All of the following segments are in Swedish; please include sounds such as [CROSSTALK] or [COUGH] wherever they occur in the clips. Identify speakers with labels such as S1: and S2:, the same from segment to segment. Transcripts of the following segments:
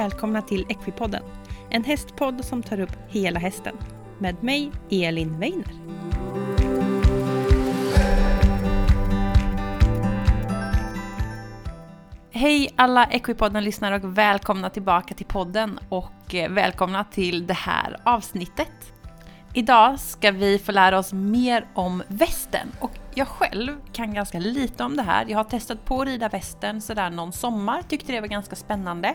S1: välkomna till Equipodden. En hästpodd som tar upp hela hästen. Med mig, Elin Weiner. Hej alla Equipodden-lyssnare och välkomna tillbaka till podden och eh, välkomna till det här avsnittet. Idag ska vi få lära oss mer om västen och jag själv kan ganska lite om det här. Jag har testat på att rida västen sådär någon sommar, tyckte det var ganska spännande.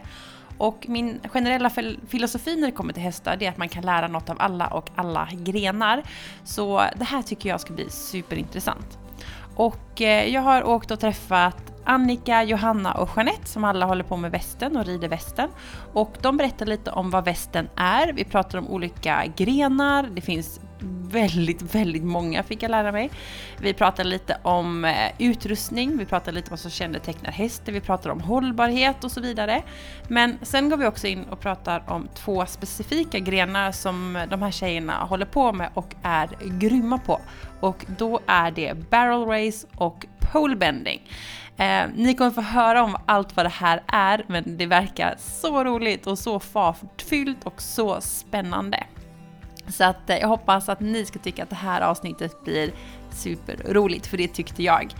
S1: Och min generella filosofi när det kommer till hästar det är att man kan lära något av alla och alla grenar. Så det här tycker jag ska bli superintressant. Och eh, jag har åkt och träffat Annika, Johanna och Jeanette som alla håller på med västen och rider västen. Och de berättar lite om vad västen är. Vi pratar om olika grenar. Det finns väldigt, väldigt många fick jag lära mig. Vi pratade lite om eh, utrustning, vi pratade lite om vad som kännetecknar hästen, vi pratade om hållbarhet och så vidare. Men sen går vi också in och pratar om två specifika grenar som de här tjejerna håller på med och är grymma på. Och då är det barrel race och pole bending. Eh, ni kommer få höra om allt vad det här är, men det verkar så roligt och så fartfyllt och så spännande. Så att eh, jag hoppas att ni ska tycka att det här avsnittet blir superroligt, för det tyckte jag.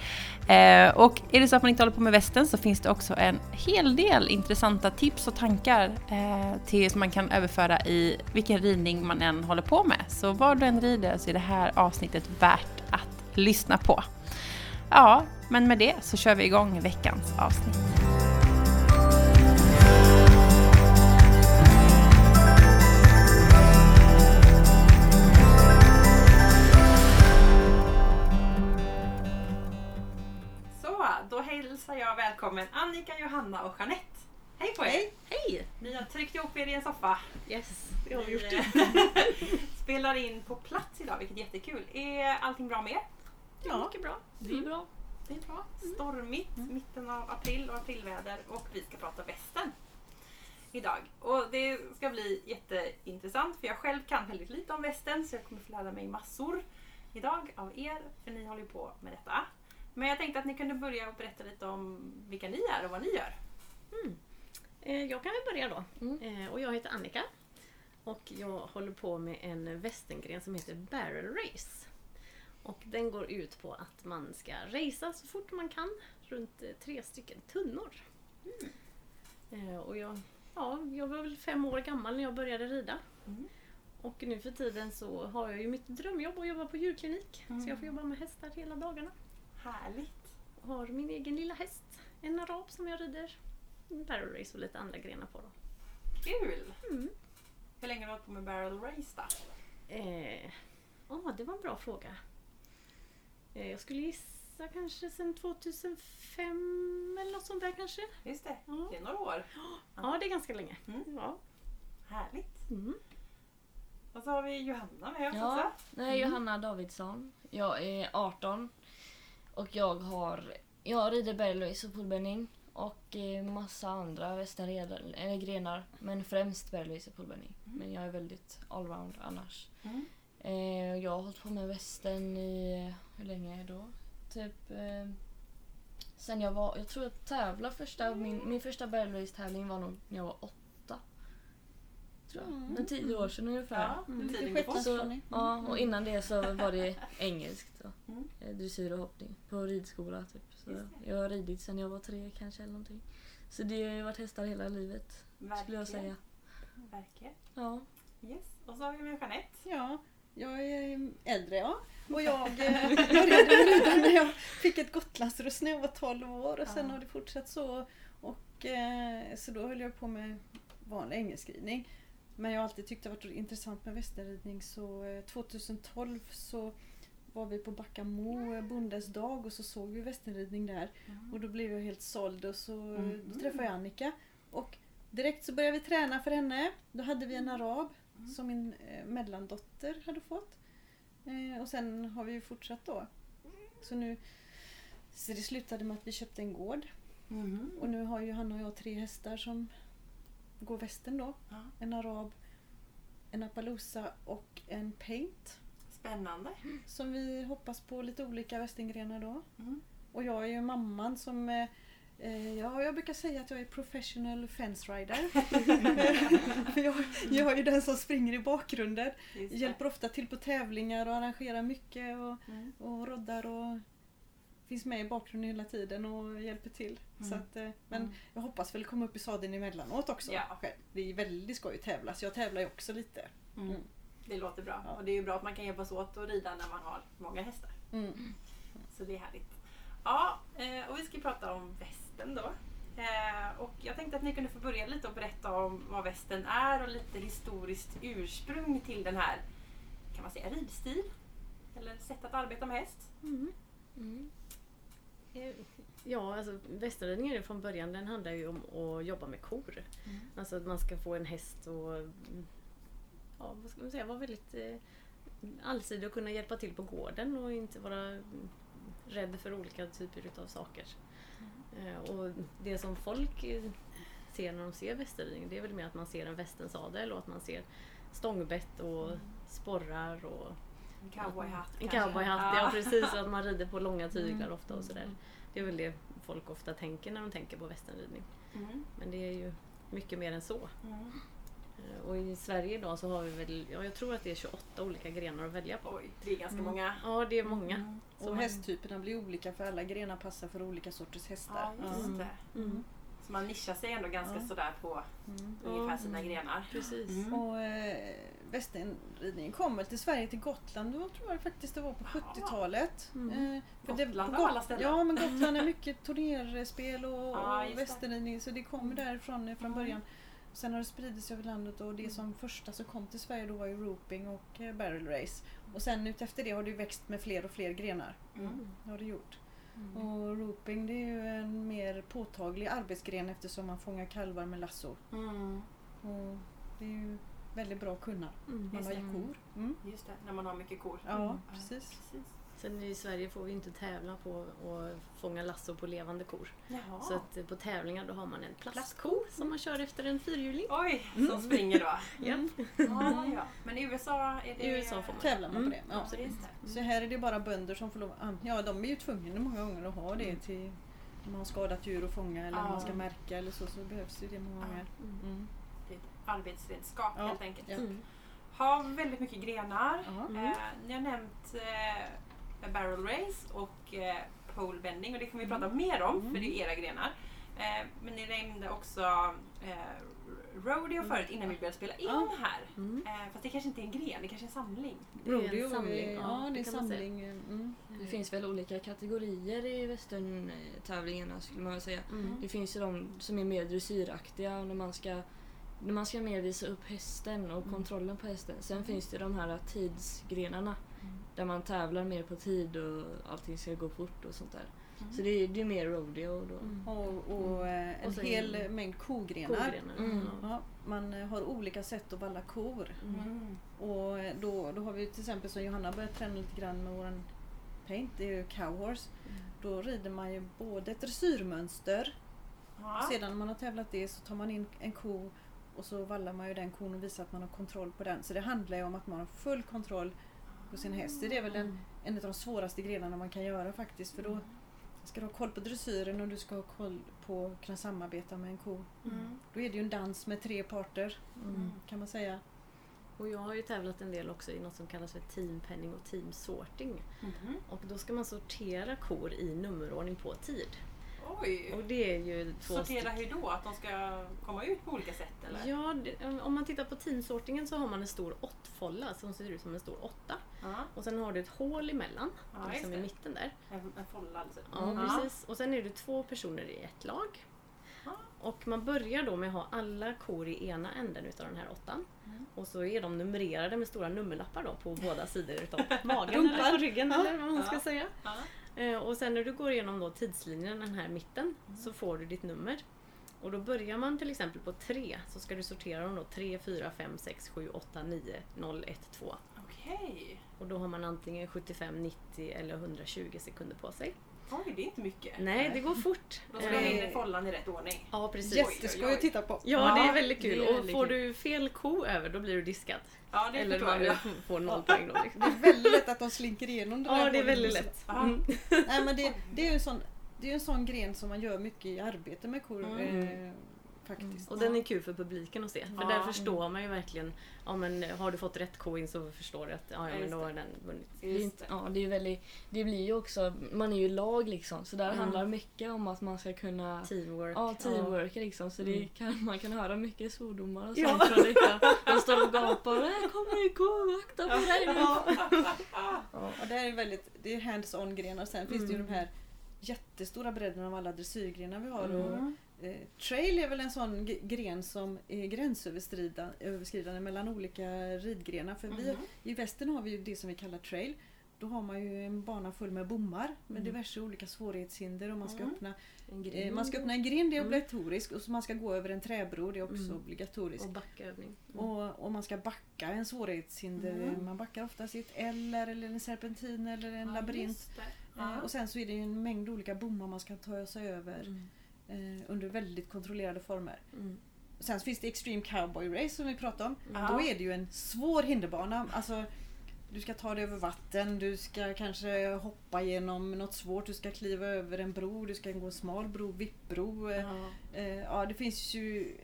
S1: Eh, och är det så att man inte håller på med västen så finns det också en hel del intressanta tips och tankar eh, till, som man kan överföra i vilken ridning man än håller på med. Så var du än rider så är det här avsnittet värt att lyssna på. Ja, men med det så kör vi igång veckans avsnitt. Hälsar jag välkommen Annika, Johanna och Jeanette. Hej på er!
S2: Hej! Hej.
S1: Ni har tryckt ihop er i en soffa.
S2: Yes, det har vi gjort. [LAUGHS]
S1: spelar in på plats idag, vilket är jättekul. Är allting bra med er?
S2: Ja, mycket bra.
S1: Det är bra. Det är bra. Stormigt, mm. mitten av april och aprilväder och vi ska prata västern idag. Och det ska bli jätteintressant för jag själv kan väldigt lite om västern så jag kommer få lära mig massor idag av er för ni håller på med detta. Men jag tänkte att ni kunde börja och berätta lite om vilka ni är och vad ni gör.
S2: Mm. Eh, jag kan väl börja då. Mm. Eh, och jag heter Annika. Och jag håller på med en västerngren som heter Barrel Race. Och den går ut på att man ska racea så fort man kan runt eh, tre stycken tunnor. Mm. Och jag, ja, jag var väl fem år gammal när jag började rida. Mm. Och nu för tiden så har jag ju mitt drömjobb att jobba på djurklinik. Mm. Så jag får jobba med hästar hela dagarna.
S1: Härligt!
S2: Har min egen lilla häst, en arab som jag rider barrel race och lite andra grenar på. Då.
S1: Kul! Mm. Hur länge har du hållit på med barrel race då?
S2: Eh, oh, det var en bra fråga. Eh, jag skulle gissa kanske sedan 2005 eller något sånt där kanske.
S1: Just det, ja. det är några år.
S2: Ja, det är ganska länge.
S1: Mm. Ja. Härligt. Mm. Och så har vi Johanna med oss
S3: ja, också. Nej, mm. Johanna Davidsson. Jag är 18 och jag har jag rider berglois och poolbending och eh, massa andra grenar. Men främst berglois och poolbending. Mm. Men jag är väldigt allround annars. Mm. Eh, jag har hållit på med västen i, hur länge då? Typ eh, sen jag var, jag tror jag tävlade första, min, min första berglois-tävling var nog när jag var åtta. Tror jag. Mm. Tio år sedan ungefär. Ja,
S1: mm.
S3: så, ja, och innan det så var det engelskt. Då. Mm. Eh, dressyr och hoppning på ridskola. Typ. Så jag har ridit sen jag var tre kanske eller någonting. Så det har varit hästar hela livet. Verkligen. Skulle jag säga.
S1: Verkligen.
S3: Ja.
S1: Yes. Och så har vi med Jeanette.
S4: Ja, jag är äldre ja. Och jag började rida när jag fick ett Gotlandsruss när jag var 12 år och sen ja. har det fortsatt så. Och, eh, så då höll jag på med vanlig engelskridning. Men jag har alltid tyckt det varit intressant med västerridning så eh, 2012 så var vi på Backamo Bondes dag och så såg vi västerridning där. Mm. Och då blev jag helt såld och så mm. då träffade jag Annika. Och direkt så började vi träna för henne. Då hade vi en arab mm. som min eh, mellandotter hade fått. Eh, och sen har vi ju fortsatt då. Så nu så det slutade med att vi köpte en gård. Mm. Och nu har ju han och jag tre hästar som går västen då. Ja. En arab, en Appaloosa och en paint.
S1: Spännande.
S4: Som vi hoppas på lite olika västengrenar då. Mm. Och jag är ju mamman som eh, Eh, Ja, jag brukar säga att jag är professional fence rider. [LAUGHS] Jag, jag är ju den som springer i bakgrunden. Hjälper ofta till på tävlingar och arrangerar mycket och,
S5: Mm.
S4: och roddar och finns med i bakgrunden hela tiden och hjälper till.
S5: Mm.
S4: Så att, eh, men
S5: Mm.
S4: jag hoppas väl komma upp i sadeln emellanåt också.
S5: Ja.
S4: själv. Det är väldigt skoj att tävla så jag tävlar ju också lite.
S5: Mm.
S4: Mm.
S5: Det låter bra.
S4: Ja.
S5: Och det är ju bra att man kan hjälpas åt och rida när man har många hästar.
S4: Mm.
S5: Så det är härligt. Ja, eh, och vi ska prata om västen då. Eh, Och jag tänkte att ni kunde få börja lite och berätta om vad västen är och lite historiskt ursprung till den här, kan man säga ridstil? Eller sätt att arbeta med häst?
S2: Mm.
S3: Mm.
S2: Ja, alltså västerridningen från början den handlar ju om att jobba med kor.
S5: Mm.
S2: Alltså att man ska få en häst och mm, ja, vad ska man säga, vara väldigt eh, allsidig och kunna hjälpa till på gården och inte vara mm, rädd för olika typer utav saker. Eh, och det som folk eh, ser när de ser västerridning det är väl mer att man ser en västensadel och att man ser stångbett och sporrar och
S5: En cowboyhatt
S2: en cowboyhatt. Ja precis, att man rider på långa tyglar ofta och sådär.
S5: Mm.
S2: Det är väl det folk ofta tänker när de tänker på västernridning.
S5: Mm.
S2: Men det är ju mycket mer än så.
S5: Mm.
S2: Eh, Och i Sverige idag så har vi väl, ja, jag tror att det är 28 olika grenar att välja på.
S5: Oj, det är ganska
S4: Mm.
S5: många.
S2: Ja, det är många.
S5: Mm.
S4: Och
S2: man-
S4: hästtyperna blir olika för alla grenar passar för olika sorters hästar.
S5: Ja, just
S2: Mm.
S5: det.
S2: Mm.
S5: Så man nischar sig ändå ganska
S4: Ja.
S5: sådär på
S4: Mm.
S5: ungefär
S2: Ja.
S5: sina grenar.
S2: Precis.
S5: Mm.
S4: Och eh, västernridningen väl till Sverige, till Gotland, då tror jag faktiskt det var på
S5: Jaha.
S4: 70-talet.
S2: Mm.
S4: Eh, det-
S5: Gotland
S4: på Got-
S5: alla ställen.
S4: Ja, men Gotland är mycket turnerspel och,
S5: Ja,
S4: och
S5: det.
S4: västernridning så det kommer därifrån eh, från
S5: Mm.
S4: början. Sen har det spridit sig över landet och det som första som kom till Sverige då var ju roping och eh, barrel race. Och sen utefter det har det växt med fler och fler grenar.
S5: Mm.
S4: Det har det gjort.
S2: Mm.
S4: Och roping det är ju en mer påtaglig arbetsgren eftersom man fångar kalvar med lasso.
S5: Mm.
S4: Och det är ju väldigt bra att kunna.
S2: Mm.
S4: Man har ju kor. Mm.
S5: Just det, när man har mycket kor.
S4: Ja,
S2: Mm.
S4: precis.
S5: Precis.
S2: Sen i Sverige får vi inte tävla på att fånga lasso på levande kor.
S5: Jaha.
S2: Så att eh, på tävlingar då har man en plastko som man kör efter en fyrhjuling.
S5: Oj, som springer då. [LAUGHS]
S2: Japp.
S5: Ja, ja. Men i USA är det...
S2: I USA får man.
S4: Tävlar man på det.
S5: Ja,
S4: Ja.
S5: det.
S4: Så här är det bara bönder som får lov Ja, de är ju tvungna många gånger att ha det
S2: Mm.
S4: till om man har skadat djur att fånga eller om man ska märka eller så, så behövs det det många gånger. Mm.
S5: Det är ett arbetsredskap
S4: Ja.
S5: helt enkelt.
S4: Ja.
S2: Mm.
S5: Har väldigt mycket grenar.
S2: Mm.
S5: Eh, ni har nämnt eh, barrel race och eh, pole bending och det kommer vi prata mer om
S4: Mm.
S5: för det är ju era grenar. Eh, men ni nämnde också eh, rodeo förut innan vi började spela in
S4: Ja.
S5: här.
S2: Mm.
S5: Eh, fast det kanske inte är en gren, det kanske är en samling.
S2: Är en
S4: Rodeo,
S2: samling,
S4: är-
S2: ja,
S4: ja, det är
S2: säga.
S4: samling. Mm.
S3: Det finns väl olika kategorier i västern-tävlingarna skulle man väl säga.
S2: Mm.
S3: Det finns ju de som är mer dressyraktiga när man ska man ska mer visa upp hästen och
S4: Mm.
S3: kontrollen på hästen. Sen finns det de här tidsgrenarna där man tävlar mer på tid och allting ska gå fort och sånt där. Så det är, det är mer rodeo då.
S2: Mm.
S4: Och, och eh, en
S2: Och
S4: hel mängd kogrenar.
S2: Kogrenar.
S3: Mm.
S2: Ja.
S4: Man har olika sätt att valla kor.
S5: Mm.
S4: Och då, då har vi till exempel som Johanna börjat träna lite grann med våran paint, det är ju cowhorse. Då rider man ju både ett dressyrmönster
S5: Ja.
S4: och sedan när man har tävlat det så tar man in en ko och så vallar man ju den kon och visar att man har kontroll på den. Så det handlar ju om att man har full kontroll på sin häst. Det är väl en, en av de svåraste grenarna man kan göra faktiskt för då ska du ha koll på dressyren och du ska ha koll på att kunna samarbeta med en ko.
S5: Mm.
S4: Då är det ju en dans med tre parter
S5: Mm.
S4: kan man säga.
S2: Och jag har ju tävlat en del också i något som kallas för teampenning och teamsorting.
S5: Mhm.
S2: Och då ska man sortera kor i nummerordning på tid.
S5: Oj!
S2: Och det är ju två
S5: Sortera hur då? Att de ska komma ut på olika sätt eller?
S2: Ja, det, om man tittar på teamsortingen så har man en stor åttfolla som ser ut som en stor åtta.
S5: Ja,
S2: Och sen har du ett hål emellan,
S5: Ja,
S2: liksom
S5: just
S2: i mitten där.
S5: en, en folla alltså.
S2: Ja, precis. Och sen är det två personer i ett lag. Och man börjar då med att ha alla kor i ena änden utav den här åttan.
S5: Mm.
S2: Och så är de numrerade med stora nummerlappar då på båda [LAUGHS] sidor utav magen eller på ryggen
S4: Ja.
S2: eller vad man ska
S5: Ja.
S2: säga.
S5: Ja.
S2: Eh, Och sen när du går igenom då tidslinjen, den här mitten,
S5: Mm.
S2: så får du ditt nummer. Och då börjar man till exempel på 3 så ska du sortera dem då 3, 4, 5, 6, 7, 8, 9, 0, 1, 2.
S5: Okej.
S2: Och då har man antingen 75, 90 eller 120 sekunder på sig.
S5: Oj, det är inte mycket.
S2: Nej, det går fort.
S5: Då ska de
S2: Eh,
S5: in i follan i rätt ordning.
S2: Ja, precis.
S4: Jätteskoj att titta på.
S2: Ja, det är väldigt kul.
S3: är
S2: och
S3: väldigt
S2: får
S3: kul.
S2: du fel ko över då blir du diskad.
S5: Ja, det
S2: Eller man
S5: jag.
S2: får [LAUGHS] noll poäng då. Liksom.
S4: Det är väldigt lätt att de slinker igenom det där
S2: Ja, det är väldigt lätt. Mm.
S4: Nej, men det, det är ju en sån det är ju en sån gren som man gör mycket i arbete med kor.
S1: Mm.
S4: Faktiskt.
S2: Och den är kul för publiken att se. För
S1: Ja.
S2: där förstår man ju verkligen, ja men har du fått rätt ko in så förstår du att ja, ja
S1: Ja,
S2: men då har den vunnit.
S3: Det ja, det är väldigt, det blir ju också, man är ju lag liksom så där
S1: Mm.
S3: handlar mycket om att man ska kunna
S2: Teamwork.
S3: Ja, teamwork liksom. Så det
S2: Mm.
S3: kan, man kan höra mycket svordomar och
S4: Ja.
S3: sånt från [LAUGHS] detta. Man står och gapar här kommer en ko, akta på dig.
S4: Ja, och det här är väldigt, det är hands-on grenar. Sen finns det ju de här jättestora bredderna av alla dressyrgrenar vi har. Och,
S1: Mm.
S4: Trail är väl en sån gren som är gränsöverskridande mellan olika ridgrenar. För vi,
S1: Mhm.
S4: i västern har vi ju det som vi kallar trail. Då har man ju en bana full med bommar med
S2: Mm.
S4: diverse olika svårighetshinder och man ska
S1: Mm.
S4: öppna Eh, man ska öppna en grind, det är
S2: Mm.
S4: obligatoriskt. Och så man ska gå över en träbro, det är också
S2: Mm.
S4: obligatoriskt.
S2: Och backövning. Mm.
S4: Och, och man ska backa en svårighetshinder.
S1: Mm.
S4: Man backar oftast i ett eller, eller en serpentin eller en
S1: Ja,
S4: labyrint. Eh,
S1: Ja.
S4: Och sen så är det ju en mängd olika bommar man ska ta sig över
S2: Mm.
S4: Eh, under väldigt kontrollerade former.
S2: Mm.
S4: Sen finns det Extreme Cowboy Race som vi pratade om.
S1: Ja.
S4: Då är det ju en svår hinderbana. Alltså, du ska ta dig över vatten, du ska kanske hoppa genom något svårt, du ska kliva över en bro, du ska gå en smal bro, vippbro. Eh,
S1: Ja.
S4: Eh, ja, det finns ju...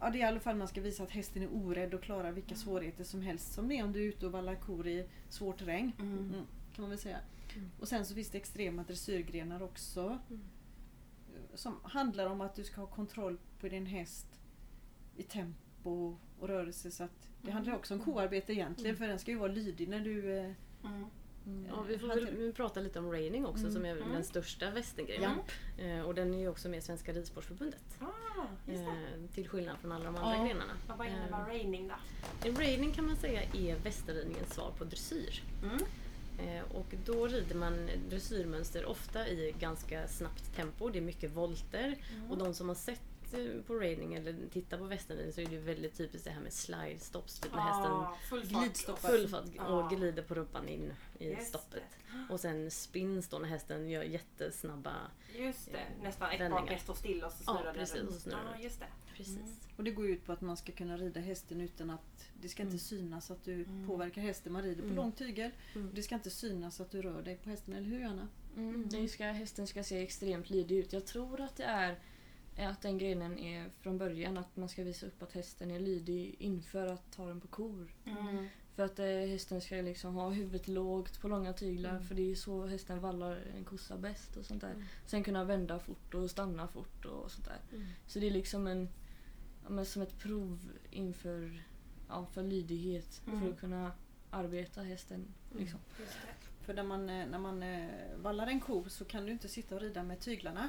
S4: Ja, det är i alla fall man ska visa att hästen är orädd och klarar vilka
S1: Mm.
S4: svårigheter som helst. Som det är om du är ute och vallar kor i svår terräng.
S1: Mm.
S4: Mm, kan man väl säga.
S2: Mm.
S4: Och sen så finns det extrema dressyrgrenar också.
S2: Mm.
S4: Som handlar om att du ska ha kontroll på din häst i tempo och rörelse. Så att det
S1: Mm.
S4: handlar också om koarbete egentligen för den ska ju vara lydig när du... eh,
S1: Mm.
S3: Mm.
S2: Ja, vi får väl vi prata lite om raining också
S4: Mm.
S2: som är
S1: Mm.
S2: den största västerngrenen.
S4: Ja.
S2: Eh, och den är ju också med i Svenska Ridsportförbundet.
S1: Ah.
S2: Eh, till skillnad från alla de andra
S4: Ja.
S2: grenarna.
S1: Vad innebär
S2: Eh,
S1: raining då?
S2: en raining kan man säga är västerridningens svar på dressyr.
S1: Mm.
S2: Eh, och då rider man dressyrmönster ofta i ganska snabbt tempo. Det är mycket volter.
S1: Mm.
S2: Och de som har sett eh, på raining eller tittar på västerridning så är det väldigt typiskt det här med slide stops. Typ när hästen
S1: Ah,
S4: glidstoppar.
S2: full fart
S1: Ja.
S2: och glider på rumpan in i
S1: Just
S2: stoppet. Och sen spins då när hästen gör jättesnabba...
S1: Just det,
S2: eh,
S1: nästan ett bak står still och så snurrar den
S2: precis,
S1: runt.
S2: och så snurrar den.
S1: just det.
S2: Precis.
S4: Och det går ju ut på att man ska kunna rida hästen utan att det ska inte
S2: Mm.
S4: synas att du
S1: Mm.
S4: påverkar hästen. Man rider på
S2: Mm.
S4: lång tygel.
S2: Mm.
S4: Det ska inte synas att du rör dig på hästen, eller hur Anna?
S3: Mm. Det ska, hästen ska se extremt lydig ut. Jag tror att det är att den grenen är från början att man ska visa upp att hästen är lydig inför att ta den på kor.
S1: Mm.
S3: För att eh, hästen ska liksom ha huvudet lågt på långa tyglar
S2: Mm.
S3: för det är så hästen vallar en kossa bäst och sånt där.
S2: Mm.
S3: Sen kunna vända fort och stanna fort och sånt där.
S2: Mm.
S3: Så det är liksom en, men som ett prov inför ja, för lydighet
S1: Mm.
S3: för att kunna arbeta hästen. Liksom.
S1: Just det.
S4: För när man, eh, när man eh, vallar en ko så kan du inte sitta och rida med tyglarna.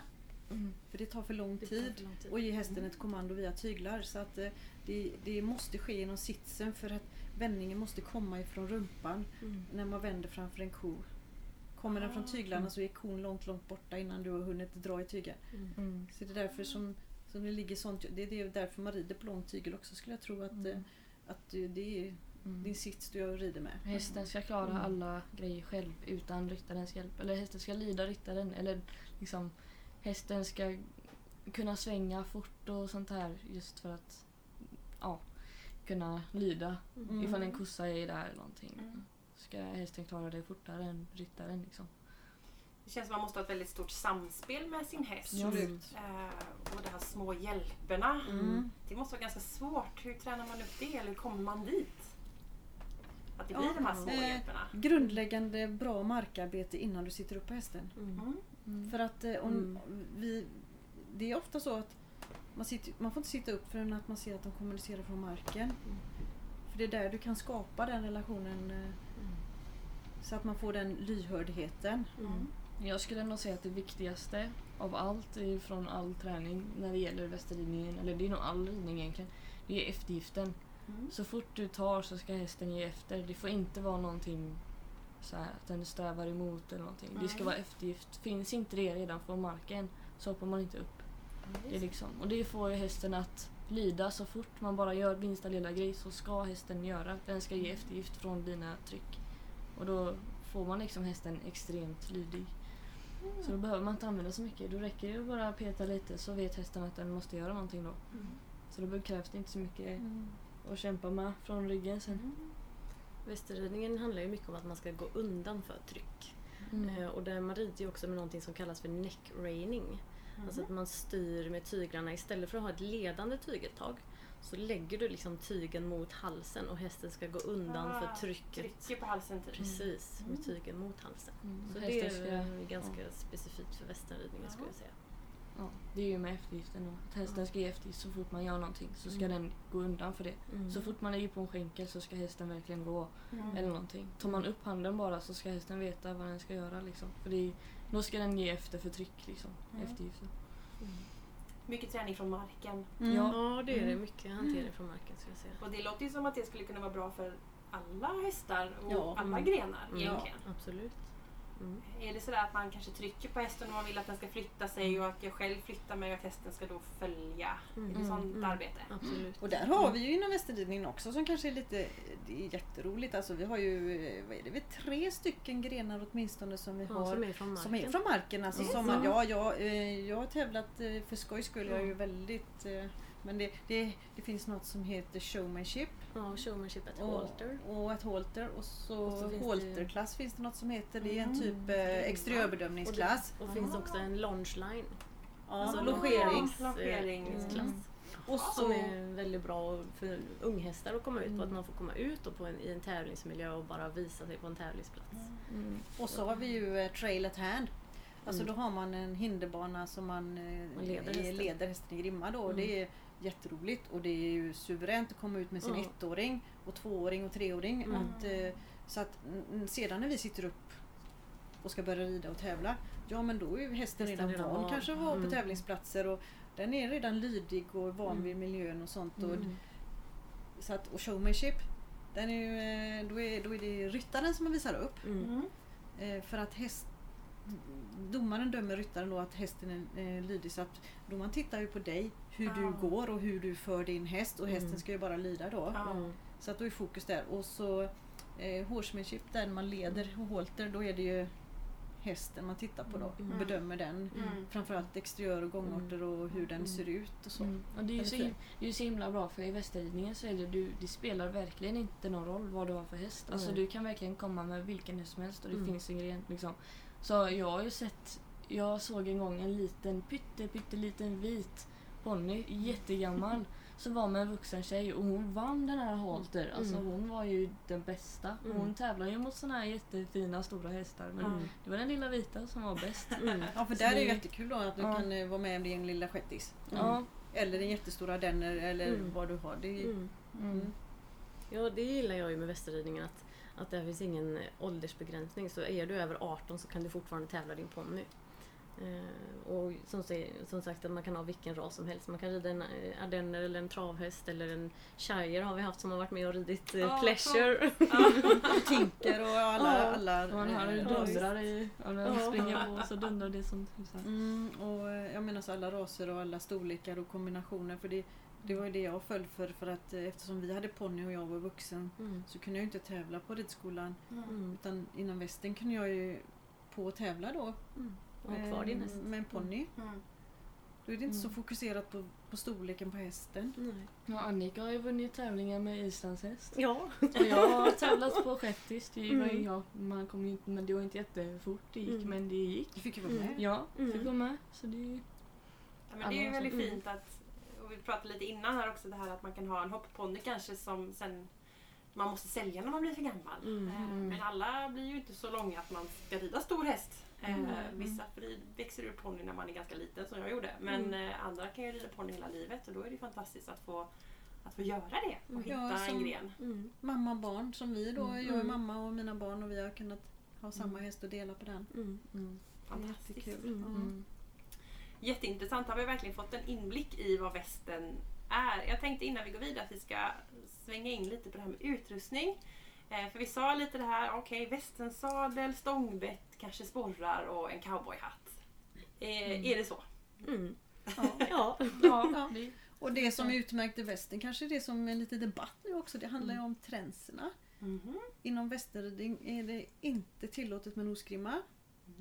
S3: Mm.
S4: För det tar för lång tid.
S2: för lång tid.
S4: Och ge hästen ett kommando via tyglar. Så att eh, det, det måste ske genom sitsen för att vändningen måste komma ifrån rumpan
S2: Mm.
S4: när man vänder framför en ko. Kommer den från
S1: Ah.
S4: tyglarna så är kon långt, långt borta innan du har hunnit dra i tygen.
S2: Mm.
S3: Mm.
S4: Så det är därför som, som det ligger sånt. Det är det därför man rider på lång tygel också skulle jag tro att,
S3: Mm.
S4: eh, att det är
S3: Mm.
S4: din sits du rider med.
S3: Hästen ska klara
S2: Mm.
S3: alla grejer själv utan ryttarens hjälp. Eller hästen ska lyda ryttaren. Eller liksom hästen ska kunna svänga fort och sånt här just för att ja, kunna lyda.
S4: Mm.
S3: Ifall en kossa är där eller någonting.
S1: Mm.
S3: Ska hästen klara det fortare än ryttaren liksom.
S1: Det känns som att man måste ha ett väldigt stort samspel med sin häst.
S3: Ja.
S4: Absolut.
S1: Eh, och de här små hjälperna.
S4: Mm.
S1: Det måste vara ganska svårt. Hur tränar man upp det? Eller hur kommer man dit? Att det blir
S4: Ja,
S1: de här små
S4: eh,
S1: hjälperna.
S4: Grundläggande bra markarbete innan du sitter upp på hästen.
S2: Mm.
S1: Mm.
S4: För att eh, om
S2: Mm.
S4: vi, det är ofta så att man, sitter, man får inte sitta upp förrän att man ser att de kommunicerar från marken. För det är där du kan skapa den relationen eh, så att man får den lyhördheten.
S2: Mm.
S3: Jag skulle nog säga att det viktigaste av allt från all träning när det gäller västerridningen, eller det är nog all ridning egentligen, det är eftergiften.
S1: Mm.
S3: Så fort du tar så ska hästen ge efter. Det får inte vara någonting så här, att den strävar emot eller någonting. Det ska
S1: Nej.
S3: vara eftergift. Finns inte det redan från marken så hoppar man inte upp. Det är liksom, och det får ju hästen att lyda så fort man bara gör minsta lilla grej så ska hästen göra. Den ska ge eftergift från dina tryck. Och då får man liksom hästen extremt lydig. Så då behöver man inte använda så mycket. Då räcker det att bara peta lite så vet hästen att den måste göra någonting då.
S1: Mm.
S3: Så då krävs det inte så mycket att kämpa med från ryggen sen.
S2: Västerridningen handlar ju mycket om att man ska gå undan för tryck.
S3: Mm.
S2: Eh, Och där man rider ju också med någonting som kallas för neck reining. Alltså att man styr med tyglarna istället för att ha ett ledande tyguttag så lägger du liksom tygen mot halsen och hästen ska gå undan
S5: Ah,
S2: för trycket.
S5: Trycker på halsen typ.
S2: Precis, med tygen mot halsen.
S3: Mm.
S2: Så
S3: Hästen
S2: det är
S3: ska-
S2: ganska specifikt för västernridningen skulle jag säga.
S3: Ja, det är ju med eftergiften då. Att hästen ska ge eftergift så fort man gör någonting så ska
S2: Mm.
S3: den gå undan för det.
S2: Mm.
S3: Så fort man ligger på en skänkel så ska hästen verkligen gå
S5: Mm.
S3: eller någonting. Tar man upp handen bara så ska hästen veta vad den ska göra liksom. För det är, då ska den ge efter för tryck liksom.
S5: Mm.
S3: Eftergiften.
S5: Mycket träning från marken.
S4: Mm.
S3: Ja.
S2: Ja, det är det.
S3: Mm.
S2: Mycket hantering från marken skulle jag säga.
S5: Och det låter ju som att det skulle kunna vara bra för alla hästar och
S4: Ja.
S5: alla
S2: Mm.
S5: grenar
S2: Mm.
S5: egentligen.
S2: Absolut. Mm.
S5: Är det sådär att man kanske trycker på hästen och man vill att den ska flytta sig och att jag själv flyttar mig och att hästen ska då följa?
S2: Mm.
S5: Är det sånt
S2: Mm.
S5: arbete?
S2: Absolut.
S4: Och där har vi ju inom västerridningen också som kanske är lite det är jätteroligt. Alltså vi har ju vad är det, vi har tre stycken grenar åtminstone som vi
S2: Ja,
S4: har
S2: som är från marken.
S4: som är från marken. Alltså,
S2: Mm.
S4: som,
S3: Mm.
S4: ja, jag, eh, jag har tävlat eh, för skojs skull. Jag är ju
S2: Mm.
S4: väldigt eh, men det, det, det finns något som heter showmanship
S2: Ja, showmanship at
S4: och,
S2: halter.
S4: och ett halter och så,
S2: Och så finns det-
S4: halterklass finns det något som heter. Det är en
S5: Mm.
S4: typ eh, exteriörbedömningsklass.
S2: Och det finns också en launch line.
S4: Ja,
S2: Alltså.
S5: Longeringsklass.
S2: Mm.
S4: Och
S2: Som
S4: så,
S2: är väldigt bra för unghästar att komma ut på. Att man får komma ut och på en, i en tävlingsmiljö och bara visa sig på en tävlingsplats.
S3: Mm.
S4: och så har vi ju eh, trail at hand. Alltså
S2: Mm.
S4: då har man en hinderbana som man, eh,
S2: Man leder hästen.
S4: leder hästen i grimma då. Och
S2: Mm.
S4: Det är jätteroligt och det är ju suveränt att komma ut med sin
S2: Ja.
S4: ettåring och tvååring och treåring.
S2: Mm.
S4: Att, eh, så att mm, sedan när vi sitter upp och ska börja rida och tävla, ja men då är ju hästen
S2: Hästen
S4: redan, van kanske att vara på
S2: Mm.
S4: tävlingsplatser och den är redan lydig och van
S2: Mm.
S4: vid miljön och sånt. Och,
S2: Mm.
S4: så att, och showmanship, den är ju, eh, då, är, då är det ryttaren som man visar upp.
S2: Mm.
S5: Mm.
S4: Eh, för att häst, domaren dömer ryttaren då att hästen är eh, lydig. Så att domaren tittar ju på dig, hur
S5: Ah.
S4: du går och hur du för din häst. Och hästen
S2: Mm.
S4: ska ju bara lyda då.
S2: Mm.
S4: Så att då är fokus där. Och så eh, horsemanship, där man leder och halter, då är det ju hästen man tittar på då.
S2: Mm.
S4: Och bedömer den.
S5: Mm.
S4: Framförallt exteriör och gångarter och hur den
S2: Mm.
S4: ser ut och så.
S3: Mm. Och det är ju så,
S4: Eller
S3: him- det är ju så himla bra för i västerridningen så är det, du, det spelar verkligen inte någon roll vad du har för häst. Alltså du kan verkligen komma med vilken häst som helst och det
S2: Mm.
S3: finns en gren. Liksom. Så jag har ju sett, jag såg en gång en liten pytte, pytteliten vit ponny, jättegammal, [LAUGHS] som var med en vuxen tjej och hon vann den här halter. Alltså
S2: Mm.
S3: hon var ju den bästa.
S2: Mm.
S3: Hon tävlar ju mot såna här jättefina stora hästar men
S5: Mm.
S3: det var den lilla vita som var bäst. [LAUGHS]
S2: Mm.
S4: Ja för där är det
S3: det-
S4: jättekul då att du
S3: Ja.
S4: kan eh, vara med om din lilla shettis.
S3: Ja.
S4: Eller en jättestora denner eller
S2: Mm.
S4: vad du har. Det är,
S2: Mm.
S3: Mm.
S2: Ja, det gillar jag ju med västerridningen. Att, att det finns ingen eh, åldersbegränsning. Så är du över 18 så kan du fortfarande tävla din ponny. Eh, och som, som sagt att man kan ha vilken ras som helst. Man kan rida en eh, ardenner eller en travhäst eller en shire har vi haft som har varit med och ridit
S5: Ja,
S2: pleasure. [LAUGHS]
S4: och tinker och alla...
S2: Ja.
S4: alla
S3: Man hör hur det dundrar i,
S2: Ja.
S3: springer på så dundrar det som tusan.
S4: Mm, och jag menar så alla raser och alla storlekar och kombinationer. För det, det var ju det jag föll för. För att eh, eftersom vi hade ponny och jag var vuxen
S2: Mm.
S4: så kunde jag ju inte tävla på ridskolan.
S2: Mm.
S4: Utan inom västen kunde jag ju på att tävla då.
S2: Mm. Och ha kvar din häst.
S4: med en ponny.
S5: Mm.
S4: Då är det inte så
S3: Mm.
S4: fokuserat på, på storleken på hästen.
S2: Nej.
S3: Ja, Annika har ju vunnit tävlingar med islandshäst.
S2: Ja.
S3: Och jag har tävlat på shettis. Det var ju
S2: Mm.
S3: jag, man kom ju inte, men det var inte jättefort det gick,
S2: Mm.
S3: men det gick.
S4: Du fick ju vara
S2: Mm.
S4: med.
S3: Ja,
S2: Mm.
S3: fick vara med. Så det är ju...
S5: Ja, men det är ju väldigt fint att, och vi pratade lite innan här också, det här att man kan ha en hoppponny kanske som sen man måste sälja när man blir för gammal.
S2: Mm.
S5: Eh,
S3: Mm.
S5: Men alla blir ju inte så långa att man ska rida stor häst. Eh,
S2: Mm.
S5: Vissa växer ur ponny när man är ganska liten som jag gjorde. Men
S2: Mm.
S5: eh, andra kan ju rida ponny hela livet och då är det fantastiskt att få, att få göra det och
S2: Mm.
S5: hitta
S4: Ja,
S5: en
S4: som-
S5: gren.
S2: Mm.
S4: Mamma och barn som vi då.
S3: Mm.
S4: Jag är
S2: Mm.
S4: mamma och mina barn och vi har kunnat ha samma
S2: Mm.
S4: häst och dela på den.
S2: Mm.
S3: Mm.
S5: Fantastiskt.
S4: Jättekul.
S2: Mm.
S3: Mm.
S5: Jätteintressant. Har vi verkligen fått en inblick i vad västen är. Jag tänkte innan vi går vidare att vi ska svänga in lite på det här med utrustning. Eh, för vi sa lite det här, okej västensadel, stångbett, kanske sporrar och en cowboyhatt. Eh,
S3: Mm.
S5: Är det så?
S2: Mm.
S3: Ja. [LAUGHS]
S2: Ja.
S3: Ja, [LAUGHS]
S4: Och det som utmärkte västern kanske är det som är lite debatt nu också. Det handlar ju om tränserna.
S5: Mhm.
S4: Inom västerridning är det inte tillåtet med nosgrimma.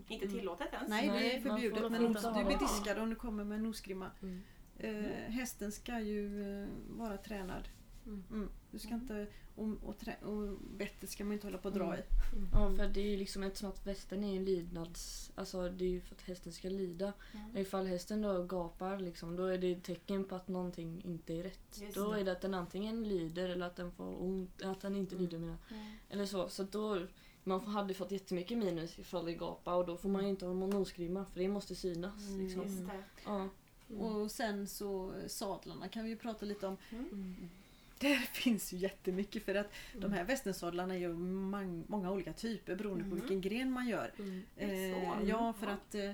S5: Inte tillåtet ens?
S4: Nej, det är förbjudet men du blir diskad om du kommer med nosgrimma.
S2: Mm.
S4: Eh, hästen ska ju eh, vara tränad
S2: Mm.
S4: Mm. Du ska inte, och, och, trä, och bettet ska man inte hålla på och dra
S3: Mm.
S4: i.
S3: Ja, för det är ju liksom eftersom att västen är en lydnads... Alltså det är ju för att hästen ska lyda.
S5: Mm.
S3: Ifall hästen då gapar liksom, då är det ett tecken på att någonting inte är rätt.
S5: Just
S3: då
S5: det.
S3: är det att den antingen lider eller att den får ont, att den inte
S2: Mm.
S3: lyder menar.
S5: Mm.
S3: Eller så. Så att då, man hade fått jättemycket minus ifall det gapar och då får man ju inte ha hormonosgrimma för det måste synas.
S4: Mm,
S3: Liksom.
S5: Just det.
S3: Ja.
S2: Mm.
S4: Och sen så eh, sadlarna kan vi ju prata lite om.
S2: Mm. [LAUGHS]
S4: Där finns ju jättemycket för att
S2: Mm.
S4: de här västensadlarna är ju många olika typer beroende på
S5: Mm.
S4: vilken gren man gör.
S2: Mm.
S4: Eh, ja, för att... Eh,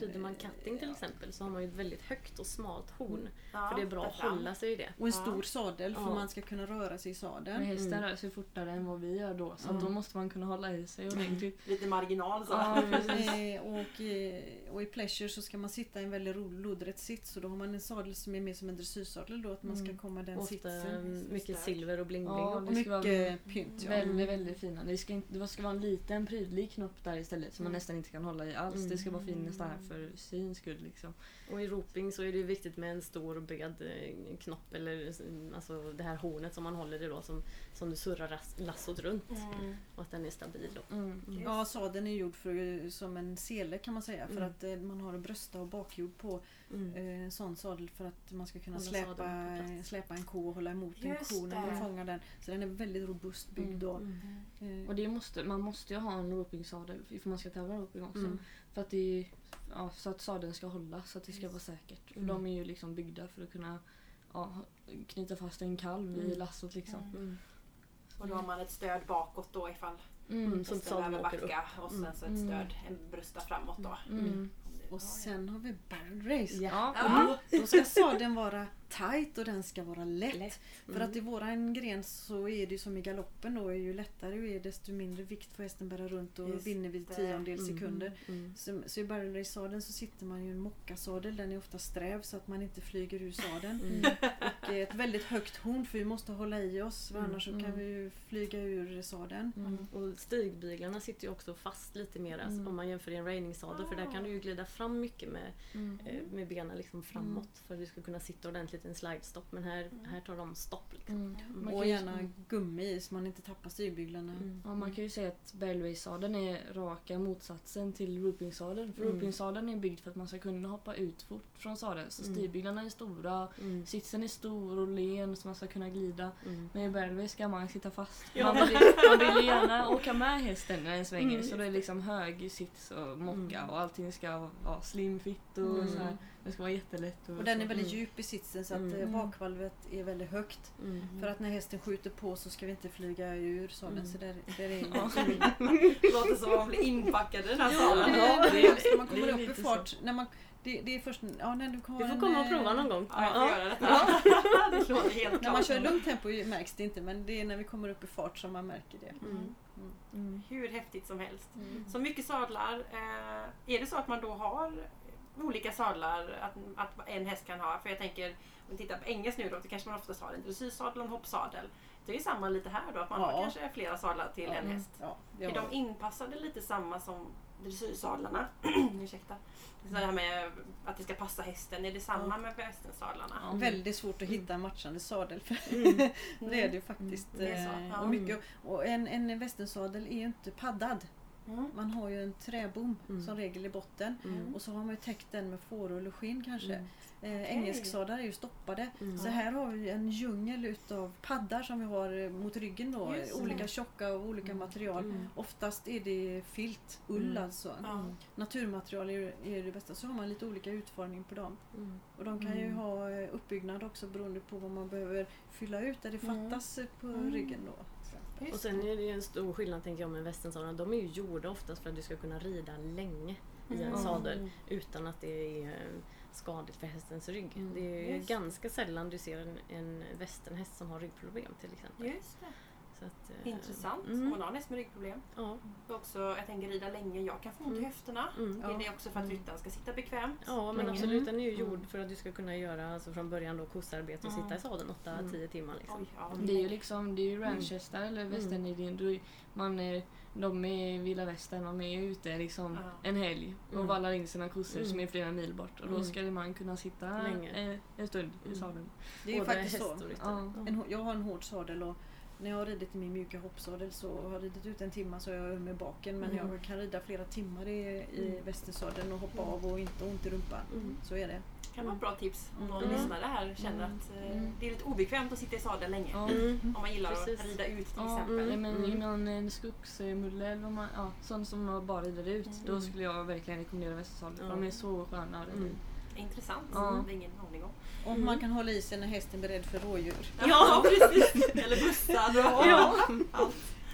S2: Rider man cutting till exempel så har man ju ett väldigt högt och smalt horn.
S5: Ja,
S2: För det är bra att hålla sig i det.
S4: Och en
S5: Ja.
S4: stor sadel för
S2: Ja.
S4: man ska kunna röra sig i
S3: Men
S4: sadeln.
S3: hästen
S2: Mm.
S3: rör sig fortare än vad vi gör då så
S4: Mm.
S3: då måste man kunna hålla i sig ordentligt. [LAUGHS]
S5: Lite marginal så.
S4: Eh, och, eh, och i pleasure så ska man sitta i en väldigt lodrätt sits och då har man en sadel som är mer som en dressyrsadel då att man ska
S3: Mm.
S4: komma den
S2: Ofta
S4: sitsen.
S2: mycket silver och bling bling.
S3: Ja,
S2: och-
S3: det
S4: Och
S3: ska vara
S4: mycket pynt. Ja.
S3: Väldigt, väldigt fina. Det ska, inte, det ska vara en liten prydlig knopp där istället som man
S5: Mm.
S3: nästan inte kan hålla i alls. Det ska bara finnas där för syns skull liksom.
S2: Och i roping så är det viktigt med en stor och bred eh, knopp eller eh, alltså det här hornet som man håller i då som, som du surrar lassot runt.
S5: Mm.
S2: Och att den är stabil då.
S3: Mm.
S2: Mm.
S4: Ja, sadeln är gjord för, som en sele kan man säga för
S2: Mm.
S4: att eh, man har en brösta och bakhjul på
S2: Mm.
S4: eh, en sån sadel för att man ska kunna släpa, släpa en ko och hålla emot
S5: Just
S4: en ko när man fångar den. Så den är väldigt robust byggd
S3: Mm.
S4: då.
S2: Mm.
S4: Eh,
S3: Och det måste, man måste ju ha en ropingsadel för man ska tävla roping också.
S2: Mm.
S3: För att det är, ja, så att sadeln ska hålla så att det ska vara säkert. För
S2: Mm.
S3: de är ju liksom byggda för att kunna ja, knyta fast en kalv i
S2: Mm.
S3: lassot liksom.
S2: Mm.
S5: Och då har man ett stöd bakåt då ifall
S3: Mm.
S2: Mm. Så sadeln upp.
S5: backa och sen så ett
S3: Mm.
S5: stöd, en brösta framåt då.
S3: Mm.
S2: Mm.
S4: och sen har vi barrel race.
S2: Ja.
S3: Ja.
S4: Då, då ska sadeln vara tight och den ska vara lätt.
S2: Lätt.
S4: För
S2: Mm.
S4: att i våran gren så är det ju som i galoppen då, ju lättare det är desto mindre vikt får hästen bära runt och
S5: Just
S4: vinner vid
S5: det.
S4: tiondels
S2: Mm.
S4: sekunder.
S2: Mm.
S4: Så, så i barrel race-sadeln så sitter man ju i en mockasadel, den är ofta sträv så att man inte flyger ur sadeln.
S2: Mm. [LAUGHS]
S4: Och ett väldigt högt horn för vi måste hålla i oss för
S2: Mm.
S4: annars så kan
S3: Mm.
S4: vi ju flyga ur sadeln.
S3: Mm.
S2: Och stigbyglarna sitter ju också fast lite mer alltså,
S3: Mm.
S2: om man jämför i en rainingsadel för där kan du ju glida fram mycket med,
S3: Mm.
S2: eh, med benen liksom framåt för att du ska kunna sitta ordentligt i en slide-stopp. Men här, här tar de stopp. Liksom.
S3: Mm. Man kan
S4: Och
S3: ju-
S4: gärna gummi i så man inte tappar stigbyglarna.
S2: Mm.
S3: Ja, man kan ju säga att Bellway-sadeln är raka motsatsen till Rooping-sadeln. För
S2: Mm.
S3: Rooping-sadeln är byggd för att man ska kunna hoppa ut fort från sadeln. Så
S2: Mm.
S3: stigbyglarna är stora,
S2: Mm.
S3: sitsen är stor och len så man ska kunna glida.
S2: Mm.
S3: Men i Bellway ska man sitta fast.
S5: Ja.
S3: Man, vill, man vill ju gärna åka med hästen när den svänger
S2: Mm.
S3: så det är liksom hög sits och mocka
S2: Mm.
S3: och allting ska vara slim fit och
S2: Mm.
S3: så här. Det ska vara jättelätt.
S4: Och den är väldigt
S2: Mm.
S4: djup i sitsen så att
S2: Mm.
S4: mm. bakvalvet är väldigt högt.
S2: Mm.
S4: För att när hästen skjuter på så ska vi inte flyga ur sadeln.
S2: Mm.
S4: Så där, där är [LAUGHS]
S3: Ja.
S5: Låter som att man blir inpackad i den här
S4: Ja,
S5: salen.
S4: det,
S3: Ja,
S4: det,
S3: det
S4: när man
S3: det
S4: kommer upp i fart. När man, det, det är först ja, när du
S2: Vi får
S4: en,
S2: komma och
S4: eh,
S2: prova någon gång.
S5: Ja, detta. [LAUGHS] det låter helt
S4: När
S5: klart.
S4: man kör lugnt tempo märks det inte men det är när vi kommer upp i fart som man märker det.
S2: Mm.
S3: Mm.
S5: Hur häftigt som helst.
S3: Mm.
S5: Så mycket sadlar. Eh, är det så att man då har olika sadlar att, att en häst kan ha? För jag tänker, om vi tittar på engelsk nu då, då kanske man oftast har en dressyrsadel och en hoppsadel. Det är samma lite här då, att man har
S4: Ja.
S5: kanske flera sadlar till en
S3: Mm.
S5: häst.
S4: Ja,
S5: Är
S4: har
S5: de inpassade lite samma som dressyrsadlarna? [CLEARS THROAT] Ursäkta. Så det här med att det ska passa hästen, är det samma med västensadlarna?
S3: Ja.
S4: Väldigt svårt att hitta en matchande sadel. För
S2: Mm. [LAUGHS]
S4: det är det ju faktiskt.
S5: Det är så,
S4: eh,
S5: ja.
S4: och mycket, och en, en västensadel är ju inte paddad.
S5: Mm.
S4: Man har ju en träbom
S2: Mm.
S4: som regel i botten.
S2: Mm.
S4: Och så har man ju täckt den med fårull och skinn kanske.
S2: Mm.
S4: Eh, Engelsksadlar är ju stoppade.
S2: Mm.
S4: Så här har vi en djungel utav paddar som vi har eh, mot ryggen då.
S5: Just det.
S4: Olika tjocka och olika material.
S2: Mm.
S4: Oftast är det filt, ull
S2: Mm.
S4: alltså. Naturmaterial är, är det bästa. Så har man lite olika utformning på dem.
S2: Mm.
S4: Och de kan ju
S3: Mm.
S4: ha eh, uppbyggnad också beroende på vad man behöver fylla ut där det
S3: Mm.
S4: fattas eh, på
S5: Mm.
S4: ryggen då.
S5: Just
S2: Och sen är det ju en stor skillnad tänker jag med västensadlarna. De är ju gjorda oftast för att du ska kunna rida länge i en
S5: Mm.
S2: sadel utan att det är eh, skadligt för hästens rygg.
S3: Mm.
S2: Det är ju
S5: Just.
S2: ganska sällan du ser en, en västernhäst som har ryggproblem till exempel.
S5: Just det.
S2: Så att, eh,
S5: Intressant.
S2: Mm.
S5: Hon har nästan ryggproblem.
S2: Ja.
S5: Och också, jag tänker rida länge. Jag kan få ont i
S2: Mm.
S5: höfterna.
S2: Mm.
S5: Är det också för att ryttaren ska sitta bekvämt?
S2: Ja men
S5: länge?
S2: absolut, den är ju
S3: Mm.
S2: gjord för att du ska kunna göra alltså, från början då kossarbete och
S5: Mm.
S2: sitta i sadeln 8-10
S5: Mm.
S2: timmar. Liksom.
S5: Oj, ja,
S3: Det är ju liksom, det är ju ranchhästar eller
S2: Mm.
S3: västernidén. Då Man är, de är i vilda västern, de är ute liksom
S5: Ja.
S3: en helg och
S2: Mm.
S3: vallar in sina kossor som
S2: Mm.
S3: är flera mil bort. Och då
S2: Mm.
S3: ska man kunna sitta
S2: Länge.
S3: eh, en stund i
S2: Mm.
S3: sadeln.
S4: Det är ju
S2: Både
S4: faktiskt så.
S3: Ja.
S4: En, jag har en hård sadel och när jag har ridit i min mjuka hoppsadel så har jag ridit ut en timme så är jag öm i baken men
S2: Mm.
S4: jag kan rida flera timmar i, i
S2: Mm.
S4: västersadeln och hoppa
S2: Mm.
S4: av och inte ont i rumpan.
S2: Mm.
S4: Så är det.
S5: kan vara ett bra tips om någon
S3: Mm.
S5: lyssnare här känner
S3: Mm.
S5: att eh,
S3: Mm.
S5: det är lite obekvämt att sitta i sadeln länge.
S2: Mm.
S5: Om man gillar
S2: Precis.
S5: att rida ut till
S3: Ja,
S5: exempel.
S3: ja, men
S2: Mm.
S3: innan en skogsmulle eller man, ja, sånt som man bara rider ut.
S5: Mm.
S3: Då skulle jag verkligen rekommendera västersadel.
S2: Ja.
S3: De är så sköna att rida
S2: Mm.
S3: ut.
S5: Intressant. Det är ingen aning om.
S4: Och
S2: Mm.
S4: man kan hålla i sig när hästen är beredd för rådjur.
S5: Ja, [LAUGHS] precis. Eller bussar.
S2: Ja.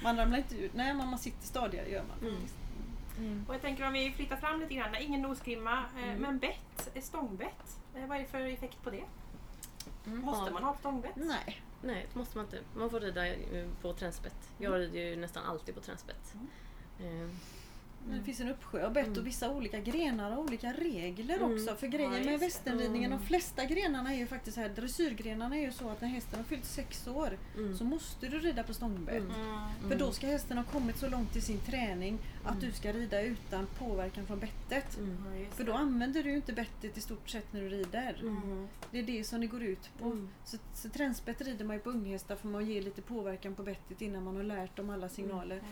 S4: Man ramlar inte ut. Nej, man sitter stadigare gör man
S2: Mm.
S4: faktiskt.
S5: Och jag tänker om vi flyttar fram lite grann. Ingen nosgrimma, eh,
S2: Mm.
S5: men bett, eh, stångbett. Eh, vad är det för effekt på det?
S3: Mm.
S5: Måste man ha stångbett?
S4: Nej.
S2: Nej, det måste man inte. Man får rida på tränsbett. Jag
S5: Mm.
S2: rider ju nästan alltid på tränsbett.
S4: Det finns en uppsjö av bett
S2: Mm.
S4: och vissa olika grenar har olika regler
S2: Mm.
S4: också. För grejen med västernridningen,
S2: Mm.
S4: de flesta grenarna är ju faktiskt så här, dressyrgrenarna är ju så att när hästen har fyllt sex år
S2: mm.
S4: så måste du rida på stångbett.
S2: Mm.
S5: Mm.
S4: För då ska hästen ha kommit så långt i sin träning att
S2: Mm.
S4: du ska rida utan påverkan från bettet.
S2: Mm.
S4: För då använder du inte bettet i stort sett när du rider.
S5: Mm.
S4: Det är det som det går ut på.
S2: Mm.
S4: Så, så tränsbett rider man ju på unghästar för man ger lite påverkan på bettet innan man har lärt dem alla signaler.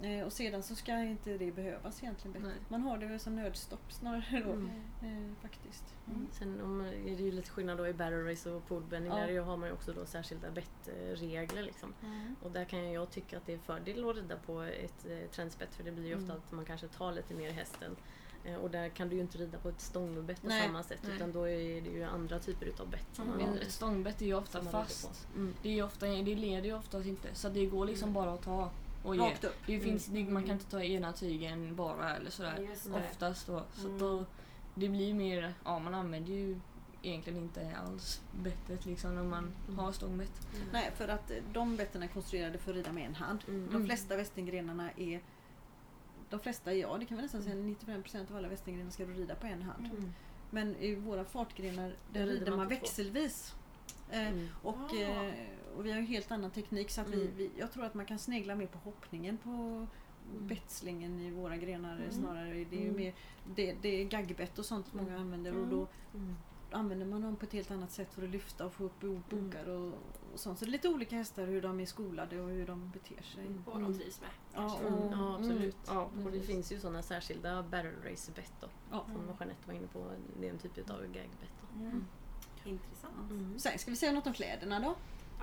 S5: Mm.
S4: Eh, och sedan så ska inte det behövas egentligen bettet. Man har det väl som nödstopp snarare då.
S2: Mm.
S4: Eh, faktiskt.
S5: Mm.
S2: Sen om, är det ju lite skillnad då i barrel race och poolbending.
S4: Ja.
S2: Där har man ju också då särskilda bettregler. Liksom.
S5: Mm.
S2: Och där kan jag tycka att det är fördel att rida på ett eh, trendspett för det blir ju ofta
S3: Mm.
S2: att man kanske tar lite mer hästen. Eh, och där kan du ju inte rida på ett stångbett på
S4: Nej.
S2: samma sätt
S3: Nej.
S2: utan då är det ju andra typer utav bett
S3: Men ett stångbett är ju ofta fast.
S2: Mm.
S3: Det, är ofta, det leder ju oftast inte. Så det går liksom
S2: Mm.
S3: bara att ta och ge.
S4: Rakt upp.
S3: Det finns, det, man
S2: Mm.
S3: kan inte ta ena tygen bara eller sådär. Oftast då. Så
S5: Mm.
S3: då det blir mer, ja man använder ju egentligen inte alls bettet liksom när man
S2: Mm.
S3: har stångbett.
S4: Nej, för att eh, de betten är konstruerade för att rida med en hand.
S2: Mm.
S4: De flesta västengrenarna är de flesta, ja det kan vi nästan säga,
S2: Mm.
S4: 95% av alla västengrenar ska du rida på en hand.
S2: Mm.
S4: Men i våra fartgrenar där
S2: rider
S4: rider
S2: man
S4: man växelvis. Eh,
S2: Mm.
S4: och,
S5: Ah.
S4: eh, och vi har en helt annan teknik så att vi,
S2: Mm.
S4: vi, jag tror att man kan snegla mer på hoppningen på bettslingen i våra grenar
S5: Mm.
S4: snarare. Det är ju
S2: Mm.
S4: mer, det, det är gaggbett och sånt många
S2: Mm.
S4: använder och
S5: Mm.
S4: då
S2: Mm.
S4: använder man dem på ett helt annat sätt för att lyfta och få upp
S2: Mm.
S4: bokar och, och sånt. Så det är lite olika hästar hur de är skolade och hur de beter sig.
S2: Mm.
S5: Och de trivs med.
S4: Ja.
S2: Mm,
S4: och-
S2: ja absolut.
S3: Ja,
S2: och det finns ju sådana särskilda barrel race bett då.
S4: Ja.
S2: Som Jeanette var inne på. Det är en typ av gagbett.
S5: Mm. Intressant.
S2: Mm.
S4: Sen ska vi säga något om kläderna då.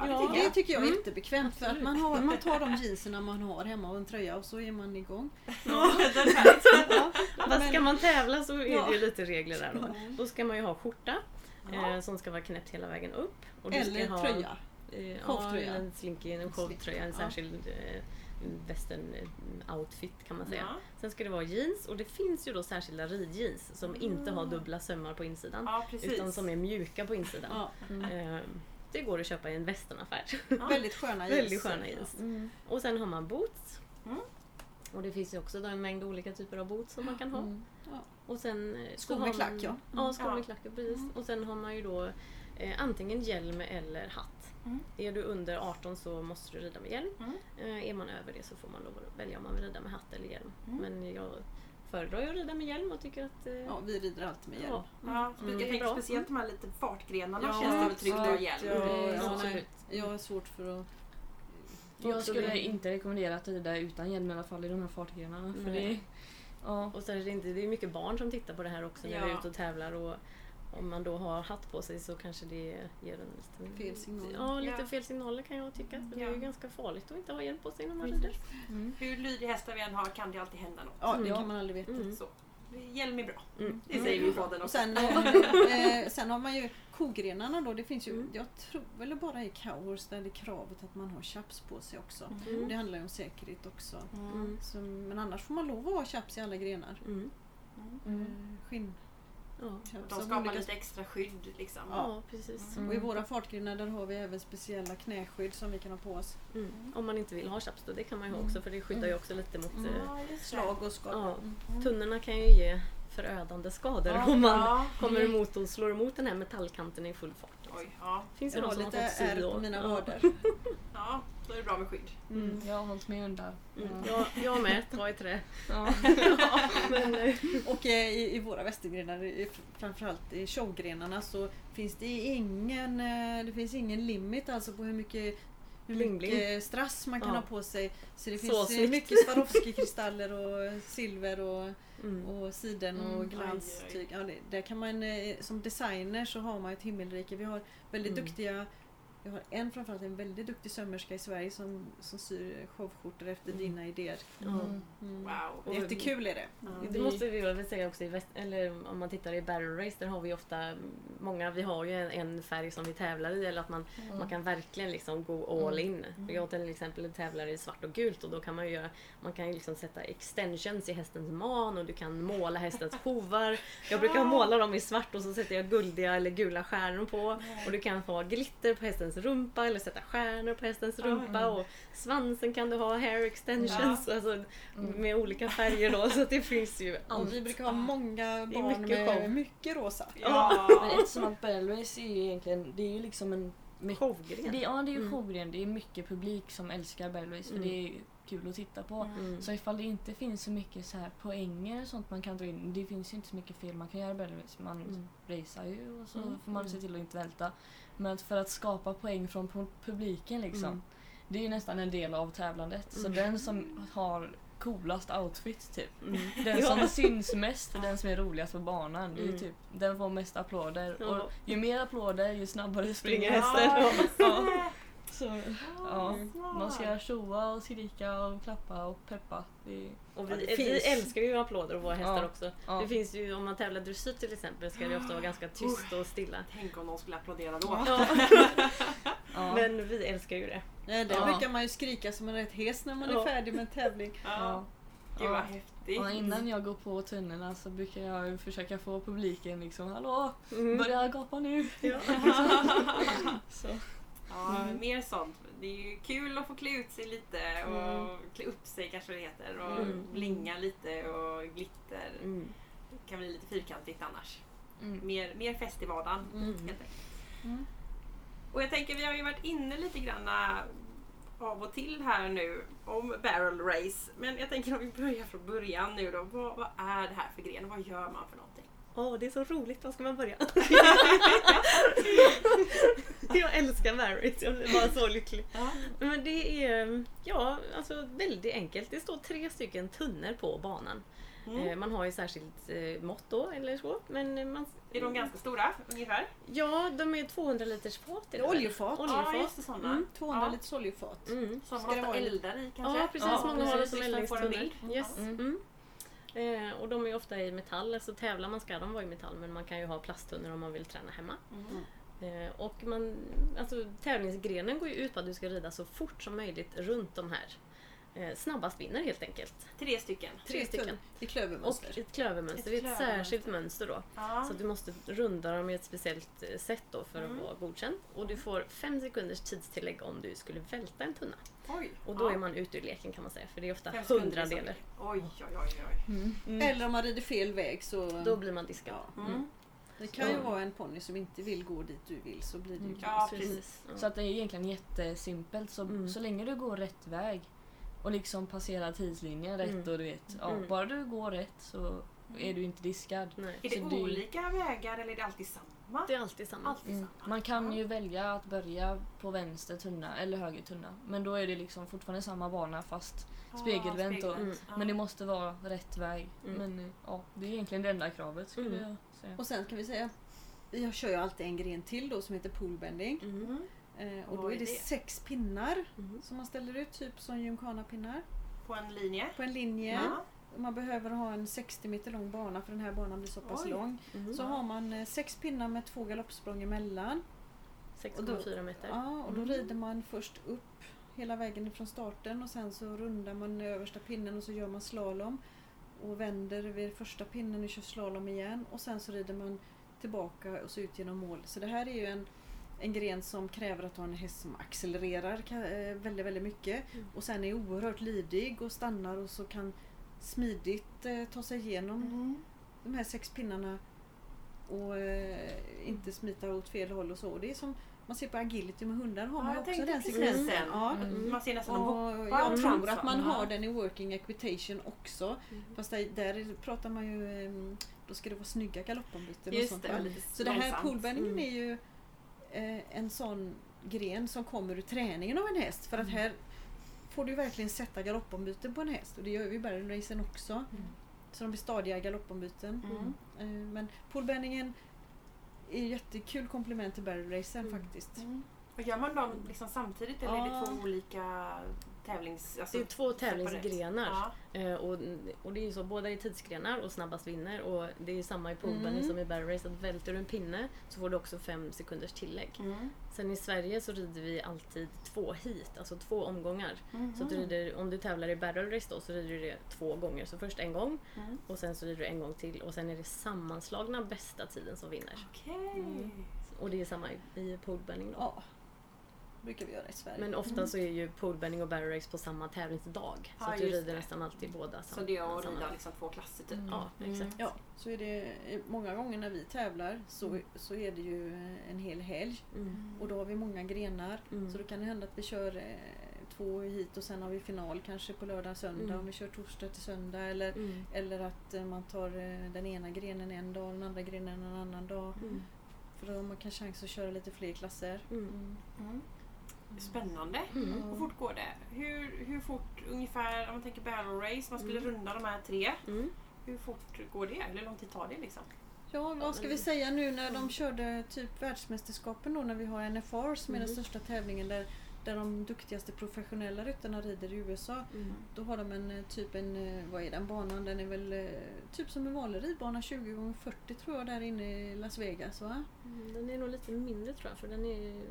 S5: Ja, det
S2: Ja,
S5: tycker jag.
S4: är
S2: Mm.
S4: jättebekvämt för att man, har, man tar de jeanserna man har hemma och en tröja och så är man igång.
S5: Ja.
S4: Ja, [LAUGHS] [LAUGHS]
S2: Fast ska
S4: men-
S2: man tävla så är
S4: Ja.
S2: det ju lite regler där då.
S5: Mm.
S2: Då ska man ju ha skjorta
S5: Ja.
S2: eh, som ska vara knäppt hela vägen upp. Och
S4: Eller
S2: ska ha,
S4: tröja.
S2: Eh, ja,
S4: Showtröja.
S2: en slinky, en showtröja, en
S4: Ja.
S2: särskild eh, western eh, outfit kan man säga.
S5: Ja.
S2: Sen ska det vara jeans och det finns ju då särskilda ridjeans som inte har dubbla sömmar på insidan.
S5: ja.
S2: Utan som är mjuka på insidan.
S4: Ja,
S2: Eh, det går att köpa i en västernaffär.
S5: Ja.
S4: väldigt sköna [LAUGHS] jeans.
S2: Väldigt sköna jeans.
S4: Mm.
S2: Och sen har man boots.
S5: Mm.
S2: Och det finns ju också en mängd olika typer av boots som man kan ha.
S3: Mm.
S2: Och sen, eh, så
S4: Skor med
S2: har
S4: klack,
S2: man,
S4: ja.
S2: Ja, skor
S5: Ja.
S2: med klack, precis.
S5: Mm.
S2: Och sen har man ju då eh, antingen hjälm eller hatt.
S5: Mm.
S2: Är du under 18 så måste du rida med hjälm.
S5: Mm.
S2: Eh, är man över det så får man välja om man vill rida med hatt eller hjälm.
S5: Mm.
S2: Men jag föredrar ju att rida med hjälm och tycker att... Eh,
S4: Ja, vi rider alltid med hjälm.
S2: ja,
S5: Ja,
S2: Mm.
S5: jag
S2: Det är
S5: tänker speciellt de här lite fartgrenarna
S4: Ja,
S5: känns det väl tryggt att ha hjälm.
S4: Ja,
S3: Det är
S4: ja. Jag har svårt för att...
S3: Jag skulle inte rekommendera att rida utan hjälm i alla fall i de här fartgrenarna. För det, ja,
S2: Och så är det, inte, det är mycket barn som tittar på det här också när
S5: Ja.
S2: vi är ute och tävlar. Och om man då har hatt på sig så kanske det ger en liten...
S4: Fel signaler.
S2: Ja, lite
S5: Ja.
S2: fel signaler kan jag tycka. För Det är ju ganska farligt att inte ha hjälm på sig när man rider.
S3: mm.
S5: Hur lydig hästar vi än har kan det alltid hända något.
S4: Ja, det
S3: Ja.
S4: kan man aldrig veta.
S2: Mm.
S5: Så. Hjälm är bra.
S2: Mm.
S5: Det säger vi i podden
S4: Och
S5: också.
S4: sen, [LAUGHS] eh, eh, sen har man ju kogrenarna då. Det finns ju,
S2: Mm.
S4: jag tror väl bara i cowhorse där det är kravet att man har chaps på sig också.
S2: Mm.
S4: Det handlar ju om säkerhet också.
S5: Mm.
S4: Så, men annars får man lov att ha chaps i alla grenar.
S2: Mm.
S5: Mm.
S4: Eh, skinn,
S2: Ja,
S5: De skapar
S4: olika-
S5: lite extra skydd liksom.
S2: ja precis.
S4: Och i våra fartgrenar där har vi även speciella knäskydd som vi kan ha på oss.
S2: Mm. Om man inte vill ha chaps då, det kan man ju ha också för det skyddar ju också lite mot... eh.
S4: Slag och skador.
S2: Ja, tunnorna kan ju ge förödande skador
S5: Ja, [LAUGHS]
S2: om man
S5: ja.
S2: kommer emot och slår emot den här metallkanten i full fart.
S5: Oj, ja.
S2: Finns ju
S4: Jag
S2: de
S4: har
S2: som
S4: lite
S2: har fått sy
S4: ärr på mina vader.
S5: ja, [LAUGHS] [LAUGHS] då är det bra med skydd.
S3: Mm. Jag har hållit mig undan.
S2: Mm. Jag, jag med, ta i trä. [LAUGHS]
S3: Ja.
S2: Men, eh,
S4: Och eh, i, i våra västergrenar, framförallt i showgrenarna, så finns det ingen, eh, det finns ingen limit alltså på hur mycket hur
S2: Bling,
S4: mycket strass man kan
S2: Ja.
S4: ha på sig. Så det
S2: Så
S4: finns
S2: snyggt.
S4: mycket [LAUGHS] Swarovski-kristaller och silver och,
S2: mm.
S4: och siden och
S3: Mm.
S4: glanstyg. Ja, det, där kan man, som designer så har man ett himmelrike. Vi har väldigt
S2: Mm.
S4: duktiga jag har en framförallt en väldigt duktig sömmerska i Sverige som, som syr showskjortor efter
S2: Mm.
S4: dina idéer.
S3: Mm.
S4: Mm.
S5: Wow.
S4: Jättekul är det.
S5: Ja.
S2: Det måste vi väl säga också i väst, eller om man tittar i barrel race, där har vi ofta många, vi har ju en, en färg som vi tävlar i eller att man, man kan verkligen liksom gå all in. Jag till exempel tävlar i svart och gult och då kan man ju göra, man kan ju liksom sätta extensions i hästens man och du kan måla hästens [LAUGHS] hovar. Jag brukar måla dem i svart och så sätter jag guldiga eller gula stjärnor på. Och du kan ha glitter på hästens rumpa eller sätta stjärnor på hästens rumpa och svansen kan du ha hair extensions alltså, med olika färger då så det finns ju
S4: Ja,
S2: allt.
S4: vi brukar ha många barn
S2: mycket
S4: med
S2: show.
S4: mycket rosa.
S5: Ja.
S3: Men eftersom att Barrel Race är ju egentligen, det är ju liksom en...
S2: Showgren.
S3: Det, ja, det är ju
S2: Mm.
S3: showgren. Det är mycket publik som älskar Barrel Race för
S2: Mm.
S3: det är kul att titta på.
S2: Mm.
S3: Så ifall det inte finns så mycket så här poänger och sånt man kan dra in. Det finns ju inte så mycket fel man kan göra i. Man
S2: Mm.
S3: racear ju och så
S2: Mm.
S3: får man se till att inte välta. Men för att skapa poäng från pu- publiken liksom.
S2: Mm.
S3: Det är ju nästan en del av tävlandet. Så
S2: Mm.
S3: den som har coolast outfit typ.
S2: Mm. [LAUGHS]
S3: Den
S2: Ja.
S3: som syns mest den som är roligast på banan. Det är
S2: Mm.
S3: typ, den får mest applåder.
S2: Ja.
S3: Och ju mer applåder ju snabbare springer hästen. [LAUGHS] Ja. Så, ja. Man ska tjoa och skrika och klappa och peppa. Det
S2: Och
S4: Ja,
S2: vi,
S4: det
S2: vi älskar ju applåder och våra hästar
S3: Ja.
S2: också.
S3: ja.
S2: Det finns ju, om man tävlar dressyr till exempel ska det ofta vara ganska tyst och stilla.
S5: Tänk om någon skulle applådera då.
S2: Ja. [LAUGHS]
S3: ja.
S2: Men vi älskar ju det.
S3: Ja.
S4: brukar man ju skrika som en rätt hes när man är
S2: Ja.
S4: färdig med en tävling.
S5: Ja.
S3: ja.
S5: Gud vad
S3: Ja.
S5: häftigt.
S3: Och innan jag går på tunnorna så brukar jag ju försöka få publiken liksom Hallå!
S2: Mm.
S3: Börja gapa nu!
S2: Ja. [LAUGHS]
S3: Så.
S5: Ja,
S3: Mm.
S5: mer sånt. Det är ju kul att få klä ut sig lite och
S2: Mm.
S5: klä upp sig kanske det heter och
S2: Mm.
S5: blinga lite och glitter.
S2: Mm.
S5: Det kan bli lite fyrkantigt annars.
S3: Mm.
S5: Mer, mer fest i vardagen
S2: Mm.
S5: helt enkelt.
S4: Mm.
S5: Och jag tänker vi har ju varit inne lite grann av och till här nu om barrel race. Men jag tänker om vi börjar från början nu då. Vad, vad är det här för gren? Vad gör man för någonting?
S2: Åh, det är så roligt. Var ska man börja? [LAUGHS] jag älskar Marys. Jag blir bara så lycklig. Men det är ja, alltså väldigt enkelt. Det står tre stycken tunnor på banan.
S5: Mm.
S2: Eh, Man har ju särskilt eh, mått då eller så. Men eh, man,
S5: Är de ganska stora ungefär?
S2: Ja, de är 200 liters fat. är det väl?
S4: Oljefat.
S2: Oljefat.
S5: Ja, just det, sådana.
S2: Mm.
S4: 200
S5: Ja.
S4: liters oljefat.
S2: Mm.
S5: Som man ofta eldar i kanske?
S2: Ja, precis.
S3: Ja,
S2: många har det som eldningstunnor. Yes.
S3: Mm.
S2: Eh, och de är ofta i metall, alltså tävlar man ska de vara i metall men man kan ju ha plasttunnor om man vill träna hemma.
S5: Mm.
S2: Eh, och man, alltså, tävlingsgrenen går ju ut på att du ska rida så fort som möjligt runt de här. Eh, snabbast vinner helt enkelt.
S5: Tre stycken.
S2: Tre stycken.
S4: I
S2: Och
S4: klövermönster.
S2: ett klövermönster,
S5: Ett
S2: det är ett särskilt mönster då.
S5: Ja.
S2: Så du måste runda dem i ett speciellt eh, sätt då för
S5: Mm.
S2: att vara godkänd. Och du får fem sekunders tidstillägg om du skulle välta en tunna.
S5: Oj.
S2: Och då
S5: ja.
S2: är man ute ur leken kan man säga för det är ofta hundradelar.
S5: Oj, oj, oj. oj.
S3: Mm.
S4: Eller om man rider fel väg så...
S2: Då blir man diskad.
S4: Ja.
S5: Mm.
S4: Det kan ju
S2: Ja.
S4: vara en ponny som inte vill gå dit du vill så blir det ju
S3: Mm.
S5: Ja, precis.
S3: Så att det är egentligen jättesimpelt. Så,
S2: Mm.
S3: så länge du går rätt väg och liksom passerar tidslinjen rätt
S2: Mm.
S3: och du vet, ja,
S2: Mm.
S3: bara du går rätt så är du inte diskad.
S2: Nej.
S5: Är det
S3: det-
S5: olika vägar eller är det alltid samma?
S2: Det är alltid samma.
S5: Alltid
S3: Mm.
S5: samma.
S3: Man kan
S5: Ja.
S3: ju välja att börja på vänster tunna eller höger tunna. Men då är det liksom fortfarande samma bana fast
S5: Ja,
S3: spegelvänt då.
S2: Mm.
S3: Men det måste vara rätt väg.
S2: Mm.
S3: Men eh, ja, det är egentligen det enda kravet skulle
S2: Mm.
S3: jag säga.
S4: Och sen kan vi säga, jag kör ju alltid en gren till då som heter poolbending. Eh, och då
S5: är
S4: är det sex pinnar
S2: Mm.
S4: som man ställer ut, typ som gymkhana-pinnar.
S5: På en linje?
S4: På en linje.
S5: Ja.
S4: Man behöver ha en 60 meter lång bana för den här banan blir så pass
S5: Oj.
S4: lång.
S2: Mm.
S4: Så har man eh, sex pinnar med två galoppsprång emellan.
S2: 6,4 meter.
S4: Ja, och då
S5: Mm.
S4: rider man först upp hela vägen från starten och sen så rundar man översta pinnen och så gör man slalom och vänder vid första pinnen och kör slalom igen och sen så rider man tillbaka och så ut genom mål. Så det här är ju en, en gren som kräver att har en häst som accelererar eh, väldigt, väldigt mycket
S2: Mm.
S4: och sen är oerhört lydig och stannar och så kan smidigt eh, ta sig igenom
S5: Mm.
S4: de här sex pinnarna och eh, inte smita åt fel håll och så. Och det är som man ser på agility med hundar har
S5: Ja,
S4: man också den sekvensen.
S5: sen.
S4: Ja.
S3: Mm.
S5: Man ser nästan.
S4: Och
S5: Ja,
S4: jag tror
S5: transform,
S4: att man har den i working equitation också.
S2: Mm.
S4: Fast där, där pratar man ju, eh, då ska det vara snygga galoppombyten och sånt.
S5: det,
S4: Så det här poolbendingen
S2: Mm.
S4: är ju en sån gren som kommer ur träningen av en häst. För att här får du verkligen sätta galoppombyten på en häst. Och det gör vi i barrelracen också. Så de blir stadiga galoppombyten.
S5: Mm.
S4: Eh, men poolbendingen är ett jättekul komplement till barrelracen
S2: Mm.
S4: faktiskt.
S5: Mm. Och gör man dem liksom samtidigt eller är det
S4: Ja.
S5: två olika tävlings... Alltså,
S2: Det är två tävlingsgrenar.
S5: Ja.
S2: Eh, och, och det är ju så, båda är tidsgrenar och snabbast vinner. Och det är samma i poolbending
S4: Mm.
S2: som i barrel race. Att välter du en pinne så får du också fem sekunders tillägg.
S5: Mm.
S2: Sen i Sverige så rider vi alltid två hit, alltså två omgångar. Så att du rider, om du tävlar i barrel race då så rider du det två gånger. Så först en gång
S5: Mm.
S2: och sen så rider du en gång till och sen är det sammanslagna bästa tiden som vinner.
S5: Okej.
S4: Mm.
S2: Och det är samma i, poolbending då.
S4: Ja, brukar vi göra i Sverige.
S2: Men ofta så är ju poolbending och barrel race på samma tävlingsdag. Så
S5: Ja,
S2: att du rider
S5: det.
S2: nästan alltid båda
S5: Så det är att rida liksom två klasser typ?
S3: Mm.
S2: Ja, exakt.
S4: Ja, så är det många gånger när vi tävlar så, så är det ju en hel helg
S2: Mm.
S4: och då har vi många grenar.
S2: Mm.
S4: Så då kan det hända att vi kör eh, två hit och sen har vi final kanske på lördag söndag
S2: Mm.
S4: om vi kör torsdag till söndag eller,
S2: Mm.
S4: eller att eh, man tar eh, den ena grenen en dag och den andra grenen en annan dag.
S2: Mm.
S4: För då har man kan chans att köra lite fler klasser.
S2: Mm.
S5: Mm. Spännande.
S2: Mm.
S5: Hur fort går det? Hur, hur fort ungefär, om man tänker barrel race, man skulle
S2: Mm.
S5: runda de här tre.
S2: Mm.
S5: Hur fort går det? Eller hur lång tid tar det liksom?
S4: Ja, vad ska vi säga nu när de körde typ världsmästerskapen då när vi har NFR som är den
S2: Mhm.
S4: största tävlingen där, där de duktigaste professionella ryttarna rider i USA.
S2: Mm.
S4: Då har de en eh, typ en, eh, vad är den banan? Den är väl eh, typ som en vanlig ridbana 20 x 40 tror jag där inne i Las Vegas va?
S2: Mm, Den är nog lite mindre tror jag för den är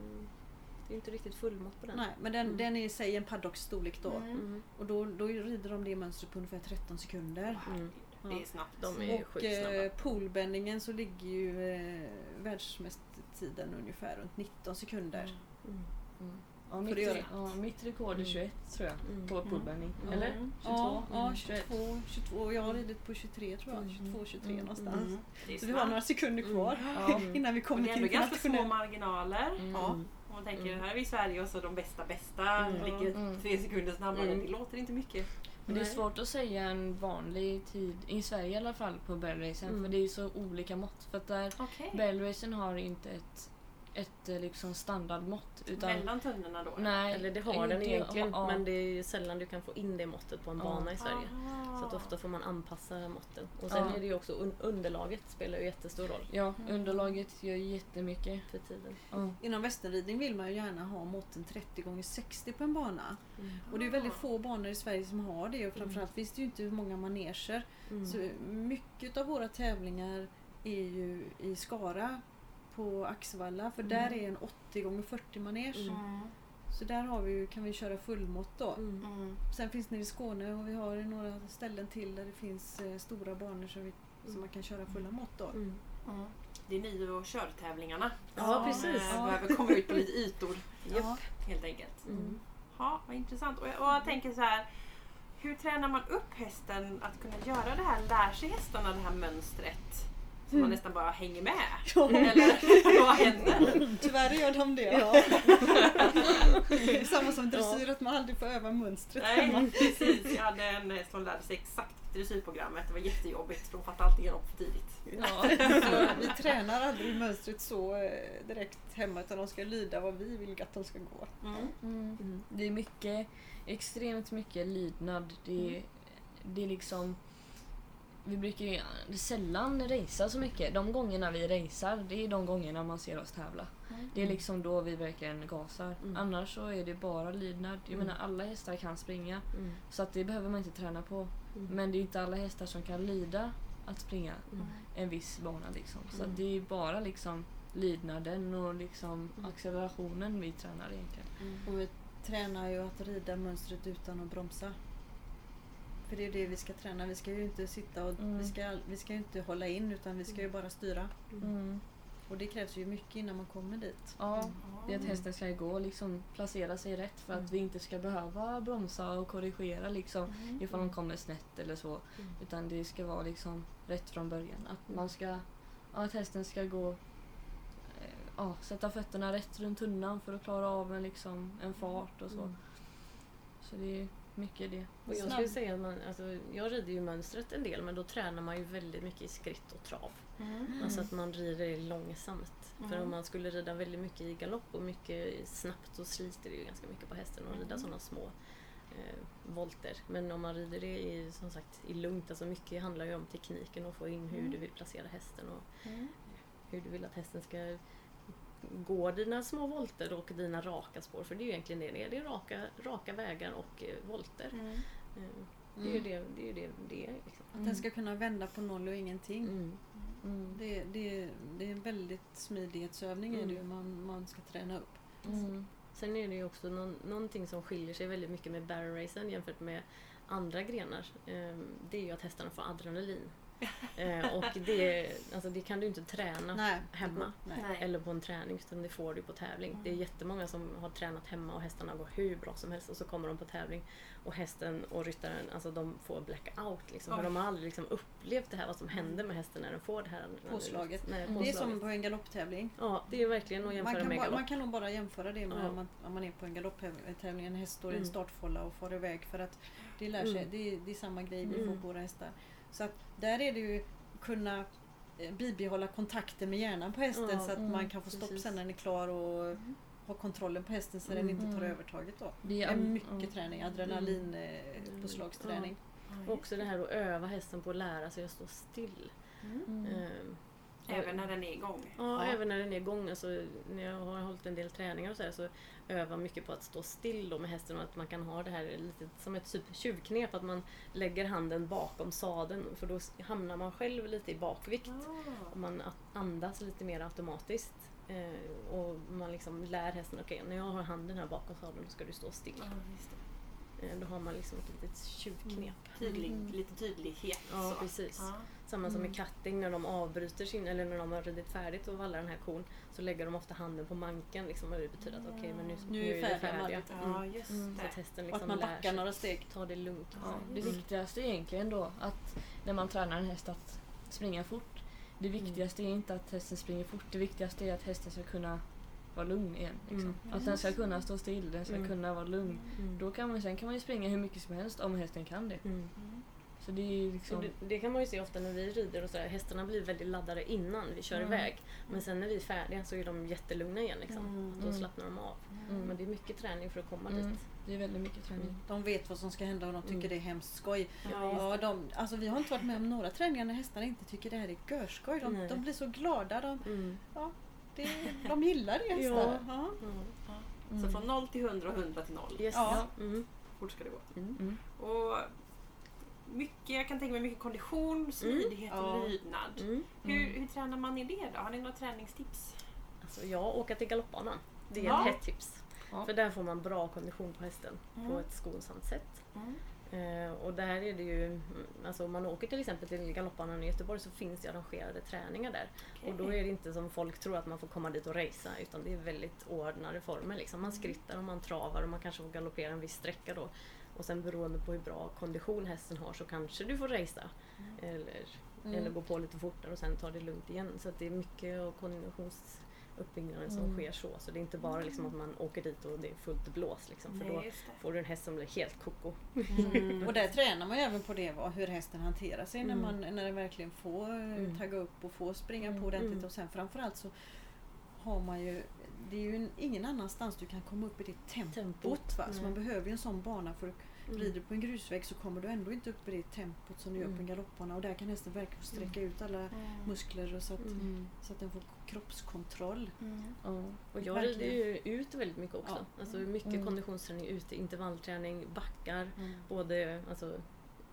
S2: det är inte riktigt fullmått på den.
S4: Nej, men den,
S2: Mm.
S4: den är i sig en paddocks-storlek då.
S5: Mm.
S2: Mm.
S4: Och då, då rider de det mönstret på ungefär 13 sekunder. Ja.
S5: Det är snabbt.
S2: De är
S4: Och eh, poolbendingen så ligger ju eh, världsmästartiden ungefär runt 19 sekunder.
S2: Mm.
S3: Ja,
S4: Får
S3: mitt, ja, mitt rekord är
S2: Mm.
S3: 21 tror jag
S2: Mm.
S3: på poolbending.
S5: Mm.
S3: Eller?
S5: Mm.
S3: 22?
S4: Ja, ja
S3: Mm,
S4: 22, 22. Jag har ridit på 23 tror jag.
S2: Mm.
S4: 22, 23
S3: Mm.
S4: någonstans.
S5: Mm.
S4: Så vi har några sekunder kvar
S3: Ja. [LAUGHS]
S4: innan vi kommer
S5: det är
S4: till
S5: ändå ganska små marginaler.
S3: Mm.
S4: Ja.
S5: Man tänker,
S2: Mm.
S5: här är vi i Sverige och så de bästa bästa
S2: Mm.
S5: ligger
S3: Mm.
S5: tre sekunder snabbare.
S2: Mm.
S5: Det låter inte mycket.
S3: Men det är svårt att säga en vanlig tid, i Sverige i alla fall, på bellracen.
S2: Mm.
S3: För det är ju så olika mått. För att där,
S5: Okej.
S3: bellracen har inte ett, ett eh, liksom standardmått. Utan,
S5: Mellan tunnorna då?
S3: nej,
S2: Eller det har den
S3: det-
S2: egentligen
S3: ja,
S2: men det är ju sällan du kan få in det måttet på en
S3: Ja.
S2: bana i Sverige.
S5: Aha.
S2: Så att ofta får man anpassa måtten. Och sen
S3: Ja.
S2: är det ju också un- underlaget spelar ju jättestor roll
S3: Ja, underlaget gör jättemycket.
S2: för tiden.
S3: Ja.
S4: Inom västernridning vill man ju gärna ha måtten 30 gånger 60 på en bana.
S2: Mm.
S4: Och det är väldigt få banor i Sverige som har det och framförallt finns det ju inte många maneger.
S2: Mm.
S4: Så mycket av våra tävlingar är ju i Skara på Axevalla för där är en 80 gånger 40 manege.
S2: Mm.
S5: Mm.
S4: Så där har vi, kan vi köra fullmått då.
S2: Mm.
S5: Mm.
S4: Sen finns det i Skåne och vi har några ställen till där det finns eh, stora banor som, vi, som man kan köra fulla mått då.
S2: Mm.
S5: Mm. Det är ni och körtävlingarna
S2: Ja,
S5: som
S2: precis.
S5: eh,
S4: Ja.
S5: behöver komma ut på lite ytor
S4: Ja.
S5: helt enkelt.
S2: Mm.
S5: Ja, vad intressant. Och jag, och jag tänker så här. Hur tränar man upp hästen att kunna göra det här? Lär sig hästarna det här mönstret? Så man nästan bara hänger med? [LAUGHS]
S4: Ja.
S5: Eller vad händer?
S4: Tyvärr gör de det. Ja. [LAUGHS] Samma som dressyr, att man aldrig får öva mönstret.
S5: Nej, precis. Jag hade en häst som lärde sig exakt dressyrprogrammet. Det var jättejobbigt för de fattade allting upp för tidigt.
S3: Ja.
S4: Vi tränar aldrig mönstret så eh, direkt hemma utan de ska lyda vad vi vill att de ska gå.
S5: Mm.
S3: Mm. Det är mycket, extremt mycket lydnad. Det är, det är liksom... Vi brukar ju sällan racea så mycket. De gångerna vi racear, det är de gångerna man ser oss tävla. Det är liksom då vi verkligen gasar.
S2: Mm.
S3: Annars så är det bara lydnad. Jag
S2: Mm.
S3: menar alla hästar kan springa.
S2: Mm.
S3: Så att det behöver man inte träna på.
S2: Mm.
S3: Men det är inte alla hästar som kan lyda att springa
S2: Mm.
S3: en viss bana. Liksom. Så
S2: Mm.
S3: att det är bara liksom lydnaden och liksom
S2: Mm.
S3: accelerationen vi tränar egentligen.
S2: Mm.
S4: Och vi tränar ju att rida mönstret utan att bromsa. För det är det vi ska träna. Vi ska ju inte sitta och
S3: Mm.
S4: vi, ska, vi ska ju inte hålla in utan vi ska ju bara styra.
S3: Mm.
S4: Och det krävs ju mycket innan man kommer dit.
S3: Ja, det är att hästen ska gå och liksom placera sig rätt för att vi inte ska behöva bromsa och korrigera liksom ifall de kommer snett eller så.
S2: Mm.
S3: Utan det ska vara liksom rätt från början. Att man ska, ja, att hästen ska gå eh, ja, sätta fötterna rätt runt tunnan för att klara av en, liksom, en fart och så.
S2: Mm.
S3: Så det är mycket det.
S2: Och jag skulle säga att man, alltså, jag rider ju mönstret en del men då tränar man ju väldigt mycket i skritt och trav.
S5: Mm.
S2: Alltså att man rider långsamt. För
S5: Mm.
S2: om man skulle rida väldigt mycket i galopp och mycket snabbt så sliter det ju ganska mycket på hästen att rida
S5: Mm.
S2: sådana små eh, volter. Men om man rider det i, som sagt, i lugnt, alltså mycket handlar ju om tekniken och få in hur
S5: Mm.
S2: du vill placera hästen och
S5: Mm.
S2: hur du vill att hästen ska gå dina små volter och dina raka spår. För det är ju egentligen det det är. Det är raka, raka vägar och eh, volter.
S5: Mm.
S2: Eh, det är ju det det är. det, det är liksom.
S4: Att den ska kunna vända på noll och ingenting.
S2: Mm.
S3: Mm.
S4: Det, det, det är en väldigt smidighetsövning är det ju
S2: Mm.
S4: man, man ska träna upp.
S3: Mm.
S2: Sen är det ju också någon, någonting som skiljer sig väldigt mycket med barrel racen jämfört med andra grenar. Eh, det är ju att hästarna får adrenalin. Eh, och det, alltså det kan du inte träna
S4: Nej,
S2: hemma.
S4: Nej.
S2: Eller på en träning utan det får du på tävling. Det är jättemånga som har tränat hemma och hästarna går hur bra som helst och så kommer de på tävling och hästen och ryttaren alltså de får blackout. Liksom, för
S5: Oj.
S2: de har aldrig liksom upplevt det här vad som händer med hästen när den får det här
S4: Påslaget.
S2: Nej,
S3: Mm.
S4: Det är
S2: påslaget.
S4: som på en galopptävling.
S2: Ja, det är verkligen att
S4: Man
S2: jämföra
S4: kan,
S2: med
S4: bara,
S2: galopp.
S4: man kan nog bara jämföra det med
S2: Ja.
S4: om, man, om man är på en galopptävling. En häst står i en
S2: Mm.
S4: startfålla och far iväg för att det lär sig.
S2: Mm.
S4: Det, är, det är samma grej vi får
S2: Mm.
S4: på våra hästar. Så att där är det ju kunna eh, bibehålla kontakten med hjärnan på hästen
S2: Ja,
S4: så att
S3: mm,
S4: man kan få stopp
S2: precis.
S4: sen när den är klar och ha kontrollen på hästen så den
S2: Mm.
S4: inte tar
S3: Mm.
S4: övertaget då.
S3: Det är
S4: mycket
S3: mm.
S4: träning, adrenalin eh, påslagsträning.
S2: Och också det här att öva hästen på att lära sig att stå still.
S3: Mm.
S5: Även när den är igång.
S2: Ja,
S4: Ja.
S2: även när den är igång. Alltså, när jag har hållit en del träningar och så, här, så övar mycket på att stå still med hästen och att man kan ha det här lite som ett typ tjuvknep. Att man lägger handen bakom sadeln för då hamnar man själv lite i bakvikt.
S5: Ah.
S2: Och man andas lite mer automatiskt. Eh, och man liksom lär hästen, okej när jag har handen här bakom sadeln då ska du stå still.
S5: Ja, just det.
S2: Eh, då har man liksom ett litet tjuvknep.
S5: Tydlig,
S3: Mm.
S5: Lite tydlighet.
S2: Ja,
S5: så.
S2: precis.
S5: Ja.
S2: Samma som
S3: Mm.
S2: med cutting när de avbryter sin, eller när de har ridit färdigt och vallar den här kon så lägger de ofta handen på manken liksom, och det betyder att okej men nu,
S4: Nu är vi färdiga
S2: färdiga.
S5: Ja,
S2: Mm.
S5: just
S3: Mm.
S2: Så hästen
S4: Och
S2: liksom
S4: att man
S2: lär
S4: backar
S2: sig.
S4: några steg.
S2: Ta det lugnt.
S5: Ja,
S3: Det
S2: Mm.
S3: viktigaste är egentligen då att när man tränar en häst att springa fort. Det viktigaste är inte att hästen springer fort. Det viktigaste är att hästen ska kunna vara lugn igen. Liksom.
S2: Mm.
S3: Att den ska kunna stå still, den ska
S2: Mm.
S3: kunna vara lugn.
S2: Mm.
S3: Då kan man, sen kan man ju springa hur mycket som helst om hästen kan det.
S2: Mm.
S3: Så det liksom...
S2: det, det kan man ju se ofta när vi rider och sådär. Hästarna blir väldigt laddade innan vi kör
S3: Mm.
S2: iväg. Men sen när vi är färdiga så är de jättelugna igen. Liksom.
S4: Mm.
S2: Då
S3: Mm.
S2: slappnar de av.
S3: Mm.
S2: Men det är mycket träning för att komma
S3: Mm.
S2: dit.
S3: Det är väldigt mycket träning.
S4: De vet vad som ska hända och de tycker
S2: Mm.
S4: det är hemskt skoj.
S5: Ja,
S4: Ja, de, alltså vi har inte varit med om några träningar när hästarna inte tycker det här är görskoj. De, de blir så glada. De,
S2: Mm.
S4: det, de gillar det hästar. Ja.
S2: Ja.
S3: Mm.
S5: Så från 0 till 100 och 100 till 0.
S2: Yes.
S4: Ja.
S2: Mm.
S5: Fort ska det gå.
S2: Mm.
S3: Mm.
S5: Och mycket, jag kan tänka mig mycket kondition, smidighet och
S4: Ja.
S5: lydnad.
S2: Mm.
S5: Hur, hur tränar man i det då? Har ni några träningstips?
S2: Alltså jag åker till galoppbanan. Det är
S5: Ja.
S2: ett hett tips.
S3: Ja.
S2: För där får man bra kondition på hästen på
S5: Mm.
S2: ett skonsamt sätt.
S5: Mm.
S2: Eh, och där är det ju, mm, alltså om man åker till exempel till galoppbanan i Göteborg så finns det arrangerade träningar där. Och då är det inte som folk tror att man får komma dit och racea utan det är väldigt ordnade former. Liksom. Man skrittar och man travar och man kanske får galoppera en viss sträcka då. Och sen beroende på hur bra kondition hästen har så kanske du får racea. Eller,
S3: Mm.
S2: eller gå på lite fortare och sen ta det lugnt igen. Så det är mycket av konditionsuppbyggnaden som
S3: Mm.
S2: sker så. Så det är inte bara liksom att man åker dit och det är fullt blås. Liksom, för
S5: Nej,
S2: då får du en häst som blir helt koko.
S5: Mm.
S4: Och där [LAUGHS] tränar man ju även på det, hur hästen hanterar sig när,
S2: Mm.
S4: man, när den verkligen får eh,
S2: Mm.
S4: tagga upp och får springa
S3: Mm.
S4: på ordentligt.
S2: Mm.
S4: Och sen framförallt så har man ju, det är ju en, ingen annanstans du kan komma upp i det tempot.
S2: Tempot,
S4: va? Så man behöver ju en sån bana för att
S2: Mm.
S4: rider du på en grusväg så kommer du ändå inte upp i det tempot som du gör på en
S2: Mm.
S4: galoppbana. Och där kan hästen verkligen sträcka ut alla muskler och så att,
S2: Mm.
S4: så att den får kroppskontroll.
S5: Mm.
S3: Ja.
S2: Och jag
S4: Verkligen.
S2: rider ju ut väldigt mycket också.
S4: Ja.
S2: Alltså mycket
S3: Mm.
S2: konditionsträning ute, intervallträning, backar.
S4: Mm.
S2: Både, alltså,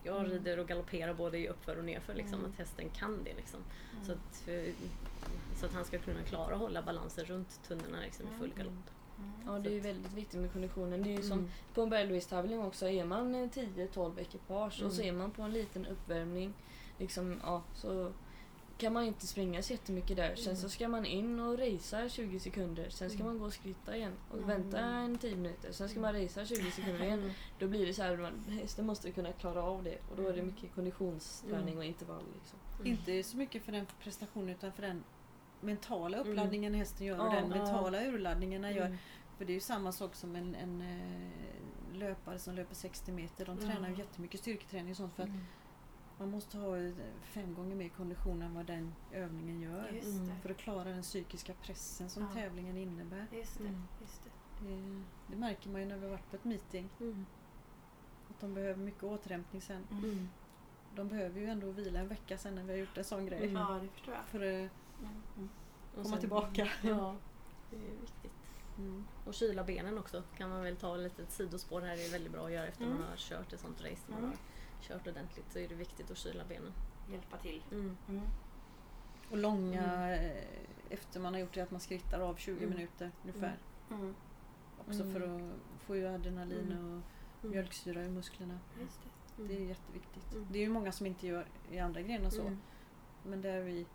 S2: jag
S3: Mm.
S2: rider och galopperar både i uppför och nerför. Liksom,
S5: Mm.
S2: Att hästen kan det. Liksom.
S5: Mm.
S2: Så, att, för, så att han ska kunna klara att hålla balansen runt tunnorna liksom, i full
S5: Mm.
S2: galopp.
S3: Ja, det är ju väldigt viktigt med konditionen. Det är ju som
S2: Mm.
S3: på en bergloppstävling också. Är man eh, 10-12 ekipage och så är man på en liten uppvärmning liksom, ja, så kan man inte springa så jättemycket där. Sen så ska man in och racea 20 sekunder. Sen ska man gå och skritta igen och vänta en 10 minuter. Sen ska man racea 20 sekunder igen. Då blir det så här, man, hästen måste kunna klara av det. Och då är det mycket konditionsträning och intervall. Liksom.
S4: Inte så mycket för den prestationen utan för den mentala uppladdningen hästen gör och
S3: Ja,
S4: den
S3: ja.
S4: mentala urladdningen den gör.
S2: Mm.
S4: För det är ju samma sak som en, en eh, löpare som löper 60 meter. De tränar ju jättemycket styrketräning och sånt för att man måste ha eh, fem gånger mer kondition än vad den övningen gör.
S5: Just
S3: Mm.
S5: det.
S4: För att klara den psykiska pressen som
S5: Ja.
S4: tävlingen innebär.
S5: Just det.
S3: Mm.
S5: Just det.
S4: Det, det märker man ju när vi har varit på ett meeting.
S2: Mm.
S4: Att de behöver mycket återhämtning sen.
S2: Mm.
S4: De behöver ju ändå vila en vecka sen när vi har gjort en sån grej.
S2: Mm.
S5: Ja, det förstår jag.
S4: För att
S5: Mm.
S2: Och
S4: komma
S2: sen-
S4: tillbaka.
S2: Ja, [LAUGHS] det är viktigt.
S4: Mm.
S2: Och kyla benen också kan man väl ta lite ett sidospår här. Det är väldigt bra att göra efter
S5: Mm.
S2: man har kört ett sånt race. Man
S5: Mm.
S2: har kört ordentligt så är det viktigt att kyla benen.
S5: Hjälpa till.
S2: Mm.
S5: Mm.
S4: Och långa, eh, efter man har gjort det, att man skrittar av 20
S2: Mm.
S4: minuter ungefär.
S5: Mm.
S4: Också
S3: Mm.
S4: för att få ju adrenalin
S2: Mm.
S4: och
S2: Mm.
S4: mjölksyra i musklerna.
S5: Just det.
S2: Mm.
S4: Det är jätteviktigt.
S2: Mm.
S4: Det är ju många som inte gör i andra grenar så.
S2: Mm.
S4: Men där är vi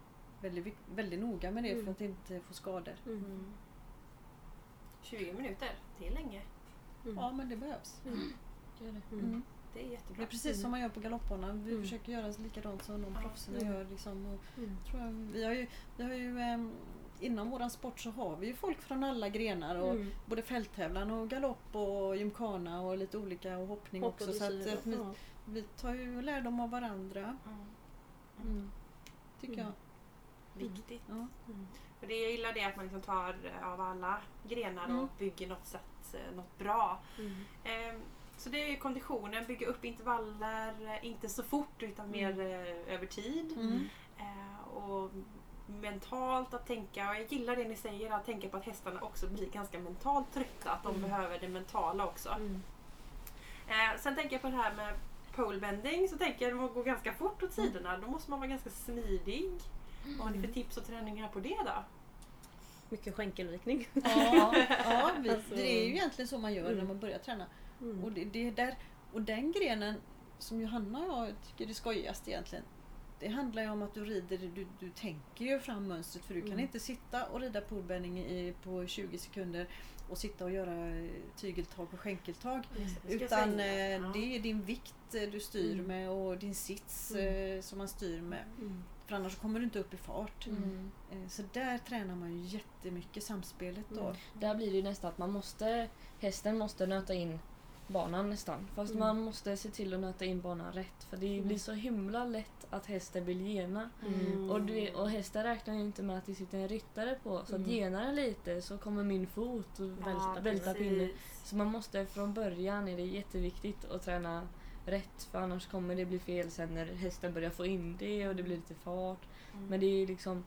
S4: väldigt, väldigt noga med det
S2: Mm.
S4: för att inte få skador.
S2: Mm.
S5: Mm. 20 minuter, det är länge.
S2: Mm.
S4: Ja men det behövs.
S2: Mm.
S3: Gör det.
S5: Det är
S4: Det
S5: jättebra.
S4: är precis
S2: Mm.
S4: som man gör på galoppbanan. Vi
S2: Mm.
S4: försöker göra likadant som de
S5: Ja.
S4: proffsen
S2: Mm.
S4: gör. Liksom. Och
S2: Mm.
S4: tror jag, vi har ju, vi har ju ehm, inom våran sport så har vi ju folk från alla grenar. Och
S2: Mm.
S4: Både fälttävlan och galopp och gymkhana och lite olika och hoppning
S2: Hopp och
S4: också. Så att, att vi, vi tar ju lärdom av varandra.
S5: Mm.
S2: Mm.
S4: Tycker
S2: Mm.
S4: jag.
S5: Viktigt.
S4: Ja.
S2: Mm.
S5: För det jag gillar det att man liksom tar eh, av alla grenar
S4: Mm.
S5: och bygger något, sätt, eh, något bra.
S2: Mm.
S5: Så det är ju konditionen, bygga upp intervaller, eh, inte så fort utan mer eh, över tid.
S4: Mm.
S5: Eh, Och mentalt att tänka, och jag gillar det ni säger, att tänka på att hästarna också blir ganska mentalt trötta, att de
S2: Mm.
S5: behöver det mentala också.
S2: Mm.
S5: Eh, sen tänker jag på det här med polebending, så tänker jag att det går ganska fort åt sidorna, då måste man vara ganska smidig. Vad har ni för tips och träningar på det då?
S2: Mycket skänkelvikning.
S4: Ja, ja vi, [LAUGHS]
S2: Alltså-
S4: det är ju egentligen så man gör när
S2: Mm.
S4: man börjar träna.
S2: Mm.
S4: Och, det, det är där, och den grenen som Johanna och jag tycker är det skojigaste egentligen. Det handlar ju om att du rider, du, du tänker ju fram mönstret för du kan
S2: Mm.
S4: inte sitta och rida polbändning i, på 20 sekunder och sitta och göra tygeltag och skänkeltag.
S5: Ska
S4: Utan eh,
S5: Ja.
S4: det är din vikt eh, du styr
S2: Mm.
S4: med och din sits
S2: Mm.
S4: eh, som man styr med.
S2: Mm.
S4: För annars kommer du inte upp i fart.
S3: Mm.
S4: Eh, Så där tränar man ju jättemycket samspelet då.
S2: Mm.
S3: Där blir det ju nästan att man måste, hästen måste nöta in banan nästan. Fast
S2: Mm.
S3: man måste se till att nöta in banan rätt. För det
S2: Mm.
S3: blir så himla lätt att hästen vill gena.
S2: Mm.
S3: Och, du, och hästen räknar ju inte med att det sitter en ryttare på. Så
S2: Mm.
S3: genar den lite så kommer min fot och välta,
S5: Ja,
S3: välta pinnen. Så man måste från början, är det jätteviktigt att träna rätt. För annars kommer det bli fel sen när hästen börjar få in det och det blir lite fart.
S5: Mm.
S3: Men det är liksom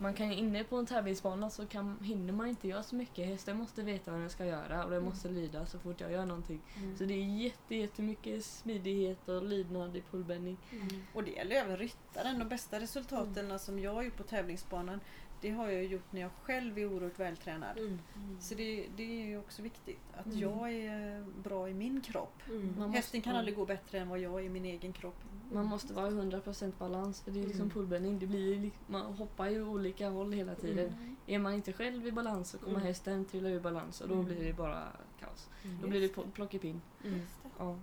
S3: man kan ju inne på en tävlingsbana så kan, hinner man inte göra så mycket. Hästen måste veta vad den ska göra och den måste lyda så fort jag gör någonting.
S2: Mm.
S3: Så det är jätte, jättemycket smidighet och lydnad i pullbending.
S2: Mm.
S4: Och det gäller även ryttaren. De bästa resultaten som jag har gjort på tävlingsbanan det har jag gjort när jag själv är oerhört vältränad.
S2: Mm.
S4: Så det, det är ju också viktigt att
S2: Mm.
S4: jag är bra i min kropp.
S2: Mm.
S4: Hästen kan aldrig gå bättre än vad jag är i min egen kropp.
S3: Man måste vara i 100% balans för det är liksom
S2: Mm.
S3: Det blir, li- man hoppar ju olika håll hela tiden. Är man inte själv i balans så kommer
S2: Mm.
S3: hästen trilla ur balans och då
S2: Mm.
S3: blir det bara kaos.
S2: Mm.
S3: Då blir det plockepinn.
S2: Mm.
S3: Ja.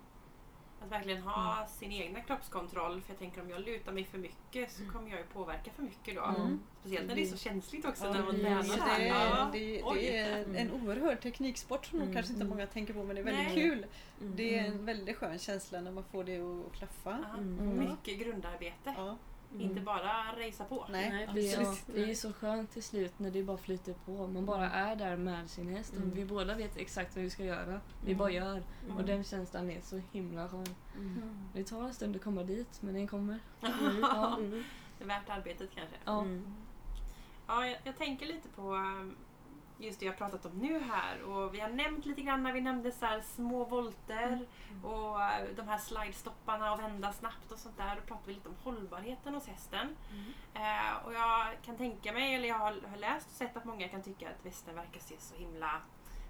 S5: Att verkligen ha sin egna kroppskontroll. För jag tänker om jag lutar mig för mycket så kommer jag ju påverka för mycket då.
S4: Mm.
S5: Speciellt när det är så känsligt också
S4: Ja,
S5: när man
S3: det-
S5: tränar här.
S4: det,
S5: Ja.
S4: är, det, det är
S2: Mm.
S4: en oerhörd tekniksport som
S2: Mm.
S4: kanske inte
S2: Mm.
S4: många tänker på men det är väldigt
S5: Nej.
S4: kul.
S2: Mm.
S4: Det är en
S3: Mm.
S4: väldigt skön känsla när man får det att klaffa.
S5: Ja.
S2: Mm.
S5: Mycket grundarbete.
S4: Ja.
S2: Mm.
S5: Inte bara racea på.
S4: Nej,
S2: Nej,
S3: Det är,
S4: precis.
S3: det är så skönt till slut när det bara flyter på. Man bara är där med sin häst och
S2: Mm.
S3: vi båda vet exakt vad vi ska göra. Vi
S2: Mm.
S3: bara gör.
S2: Mm.
S3: Och den känslan är så himla skön.
S2: Mm.
S3: Det tar en stund att komma dit men den kommer. [LAUGHS]
S2: Mm.
S3: Ja.
S2: Mm.
S5: Det är värt arbetet kanske.
S3: Ja.
S2: Mm.
S5: Ja, jag, jag tänker lite på um, just det jag pratat om nu här. Och vi har nämnt lite grann när vi nämnde så små volter och uh, de här slidestopparna och vända snabbt och sånt där. Då pratar vi lite om hållbarheten hos hästen. Eh, och jag kan tänka mig, eller jag har, har läst och sett att många kan tycka att västen verkar se så himla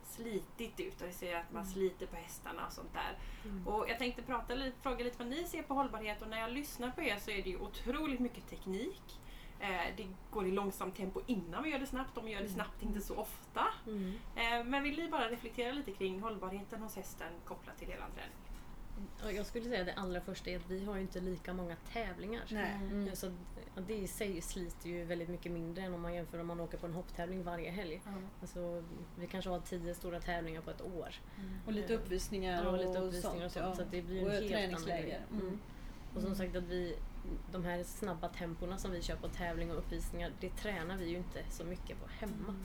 S5: slitigt ut och vi ser att man sliter på hästarna och sånt där.
S2: Mm.
S5: Och jag tänkte prata fråga lite vad ni ser på hållbarhet och när jag lyssnar på er så är det ju otroligt mycket teknik. Eh, det går i långsamt tempo innan vi gör det snabbt och vi gör det snabbt inte så ofta.
S2: Mm.
S5: Eh, men vill ni bara reflektera lite kring hållbarheten hos hästen kopplat till er träning?
S2: Ja, Jag skulle säga att det allra första är att vi har ju inte lika många tävlingar.
S4: Nej.
S3: Mm.
S2: Så det i sig sliter ju väldigt mycket mindre än om man jämför om man åker på en hopptävling varje helg. Alltså, vi kanske har tio stora tävlingar på ett år.
S4: Och lite uppvisningar
S2: Ja,
S4: och,
S2: lite uppvisningar och sånt.
S4: ja.
S2: Så att det blir
S4: och
S2: en helt
S4: träningsläger. Mm.
S2: Mm. Och som sagt att vi, de här snabba tempona som vi kör på tävling och uppvisningar, det tränar vi ju inte så mycket på hemma.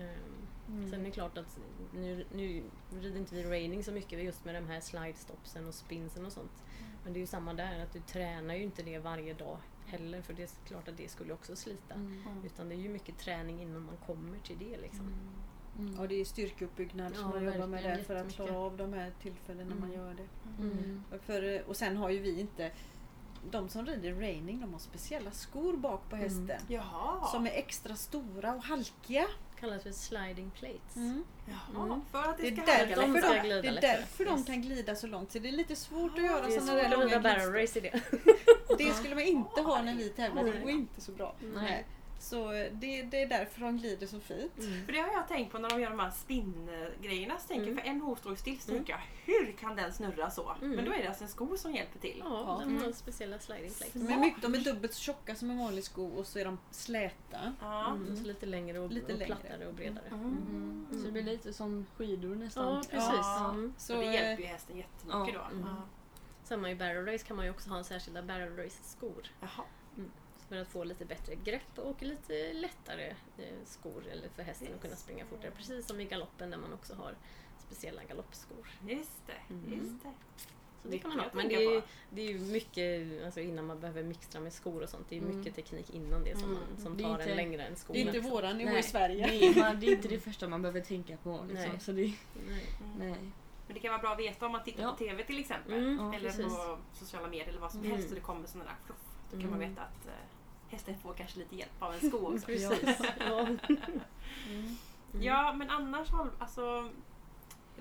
S2: Ehm, Sen är det klart att nu, nu rider inte vi raining så mycket just med de här slide stopsen och spinsen och sånt. Men det är ju samma där, att du tränar ju inte det varje dag heller för det är klart att det skulle också slita.
S3: Mm.
S2: Utan det är ju mycket träning innan man kommer till det liksom.
S3: Mm.
S4: Och det är styrkeuppbyggnad som
S2: Ja,
S4: man jobbar med där för att klara av de här tillfällena man
S2: Mm.
S4: gör det.
S3: Mm.
S4: För, och sen har ju vi inte de som rider raining de har speciella skor bak på
S2: Mm.
S4: hästen.
S5: Jaha!
S4: Som är extra stora och halkiga.
S2: Kallas för sliding plates.
S5: Jaha,
S2: Mm.
S5: för att det,
S4: Det är
S5: ska
S4: därför,
S2: de ska glida
S4: det är därför de kan glida så långt. Så det är lite svårt att
S5: Ah,
S4: göra
S2: Det är
S4: sådana där
S2: att
S4: långa glidsteg.
S2: det.
S4: Det skulle man inte ha när vi tävlar. Det går inte så bra.
S3: Nej.
S4: Så det, det är därför de glider så fint.
S5: För det har jag tänkt på när de gör de här spinngrejerna. Så tänker jag,
S2: Mm.
S5: för en hov står still så tänker jag, hur kan den snurra så?
S2: Mm.
S5: Men då är det alltså en sko som hjälper till.
S2: Ja,
S4: Ja.
S2: de har speciella sliding plates.
S4: De är, mycket, de är dubbelt så tjocka som en vanlig sko och så är de släta.
S5: Ja.
S2: Mm, så lite längre och,
S4: Lite
S2: och
S4: längre.
S2: plattare och bredare.
S3: Mm. Så det blir lite som skidor nästan.
S2: Ja, precis.
S5: Ja.
S2: Mm.
S5: Så
S4: Så,
S5: det
S4: eh,
S5: hjälper ju hästen jättemycket
S3: ja,
S5: då.
S2: mm. Samma i barrel race kan man ju också ha en särskilda barrel race skor.
S5: Jaha.
S2: För att få lite bättre grepp och lite lättare eh, skor eller för hästen att kunna springa fortare. Precis som i galoppen där man också har speciella galoppskor.
S5: Just det,
S2: Mm.
S5: just det.
S2: Så det kan man ha. Men det är, det är ju mycket alltså innan man behöver mixtra med skor och sånt. Det är ju
S3: Mm.
S2: mycket teknik innan det som,
S3: Mm.
S2: man, som
S3: Det
S2: tar
S3: inte-
S2: en längre än skor.
S4: Det är inte
S2: liksom.
S4: våran nivå
S3: Nej,
S4: i Sverige.
S3: Det är, man, det är inte [LAUGHS] det första man behöver tänka på. Liksom.
S2: Nej.
S3: Så det,
S2: Nej.
S3: nej.
S5: Men det kan vara bra att veta om man tittar
S3: Ja.
S5: på TV till exempel.
S2: Mm,
S3: Ja,
S5: eller
S2: precis.
S5: på sociala medier eller vad som
S2: Mm.
S5: helst och det kommer sådana där fluff. Då kan
S2: Mm.
S5: man veta att eh, hästen får kanske lite hjälp av en sko också. [LAUGHS]
S2: Precis. Ja. [LAUGHS]
S4: Mm.
S5: Ja, men annars alltså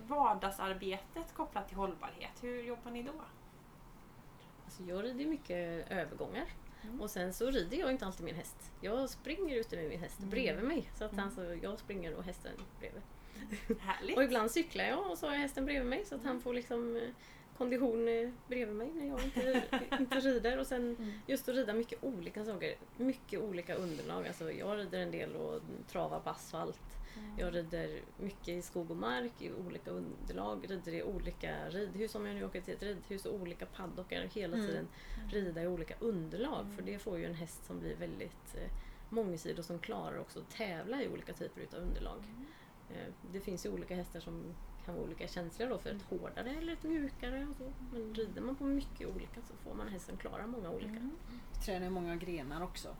S5: vardagsarbetet kopplat till hållbarhet, hur jobbar ni då?
S2: Alltså jag rider mycket övergångar.
S5: Mm.
S2: Och sen så rider jag inte alltid min häst. Jag springer ute med min häst bredvid mig. Så att
S5: Mm.
S2: alltså, jag springer och hästen bredvid.
S5: Härligt!
S2: Och ibland cyklar jag och så har jag hästen bredvid mig så att han får liksom eh, kondition eh, bredvid mig när jag inte, [LAUGHS] inte rider. Och sen
S3: Mm.
S2: just att rida mycket olika saker. Mycket olika underlag. Alltså jag rider en del och travar på asfalt. Jag rider mycket i skog och mark, i olika underlag, rider i olika ridhus. Om jag nu åker till ett ridhus och olika paddockar, hela
S4: Mm.
S2: tiden rida i olika underlag. För det får ju en häst som blir väldigt eh, mångsidig och som klarar också att tävla i olika typer utav underlag. Eh, det finns ju olika hästar som kan vara olika känsliga då för ett hårdare eller ett mjukare. Och så. Men rider man på mycket olika så får man hästen klara många olika.
S4: Vi tränar ju många grenar också.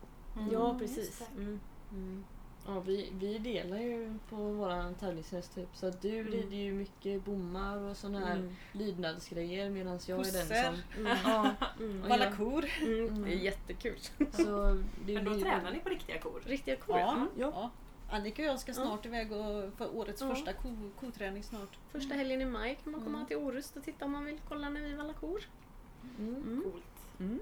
S2: Ja,
S5: just
S2: precis. Mm.
S4: Mm.
S3: Ja, vi, vi delar ju på våran tävlingshäst typ. Så att du
S2: Mm.
S3: rider ju mycket bommar och sådana här
S2: Mm.
S3: lydnadsgrejer medan jag är
S4: Kossor.
S3: den som...
S2: Mm.
S3: Ja, [LAUGHS]
S2: Mm.
S3: jag-
S4: kor.
S2: Mm. Det är jättekul.
S3: Så det
S5: Men då tränar ni på riktiga kor?
S2: Riktiga kor.
S4: Ja,
S2: Mm.
S3: Ja.
S4: ja. Annika och jag ska snart iväg och för årets
S2: Ja.
S4: första ko, koträning snart.
S2: Första helgen i maj kan man komma
S4: Mm.
S2: till Orust och titta om man vill kolla när vi vallar kor.
S3: Mm.
S2: Mm.
S5: Coolt.
S2: Mm.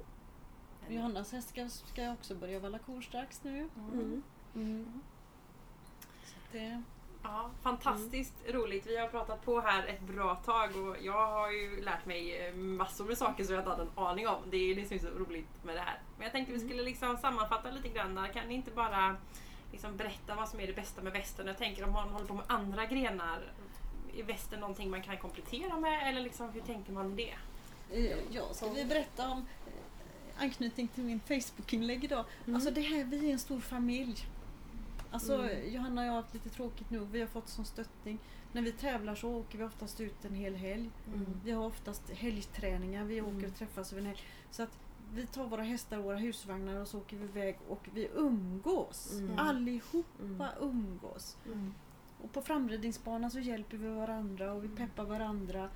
S4: Johannas häst ska, ska också börja valla kor strax nu.
S2: Mm.
S4: Mm. Det,
S5: Ja, fantastiskt roligt. Vi har pratat på här ett bra tag och jag har ju lärt mig eh, massor med saker som jag inte hade en aning om. Det är det som är så roligt med det här. Men jag tänkte vi skulle liksom sammanfatta lite grann. Kan ni inte bara liksom berätta vad som är det bästa med västern? Jag tänker om man håller på med andra grenar. Är västern någonting man kan komplettera med eller liksom, hur tänker man det?
S4: eh, ja, ska vi berätta om eh, anknytning till min Facebook-inlägg idag.
S2: Mm.
S4: Alltså det här, vi är en stor familj. Alltså
S2: Mm.
S4: Johanna och jag har haft lite tråkigt nu. Vi har fått sån stöttning. När vi tävlar så åker vi oftast ut en hel helg.
S2: Mm.
S4: Vi har oftast helgträningar. Vi åker
S2: Mm.
S4: och träffas över en helg. Så att vi tar våra hästar och våra husvagnar och så åker vi iväg och vi umgås.
S2: Mm.
S4: Allihopa
S2: Mm.
S4: umgås.
S2: Mm.
S4: Och på framridningsbanan så hjälper vi varandra och vi peppar varandra.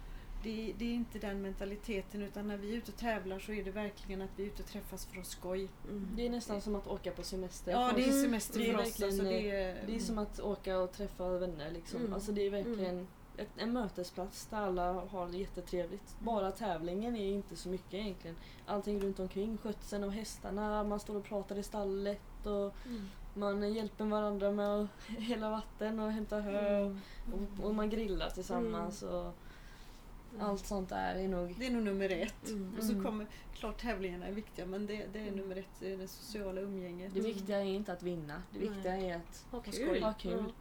S4: det, det är inte den mentaliteten utan när vi är ute och tävlar så är det verkligen att vi är ute och träffas för att skoj.
S2: Mm.
S3: Det är nästan som att åka på semester.
S4: Ja, det är
S3: oss.
S4: semester
S3: Det är
S4: för oss.
S3: verkligen,
S4: Alltså, det är,
S3: Det är som att åka och träffa vänner. Liksom.
S2: Mm.
S3: Alltså, det är verkligen ett, en mötesplats där alla har det jättetrevligt. Bara tävlingen är inte så mycket egentligen. Allting runt omkring, skötseln av hästarna, man står och pratar i stallet och
S2: Mm.
S3: man hjälper varandra med att [LAUGHS] hälla vatten och hämta hö
S2: Mm.
S3: och, och man grillar tillsammans. Och allt sånt där är nog...
S4: det är nog nummer ett.
S2: Mm.
S4: Och så
S3: Mm.
S4: kommer, klart tävlingarna är viktiga men det, det är nummer ett, det är det sociala umgänget.
S3: Det viktiga är inte att vinna, det
S2: Nej.
S3: viktiga är att
S2: Ha kul.
S3: Ha kul.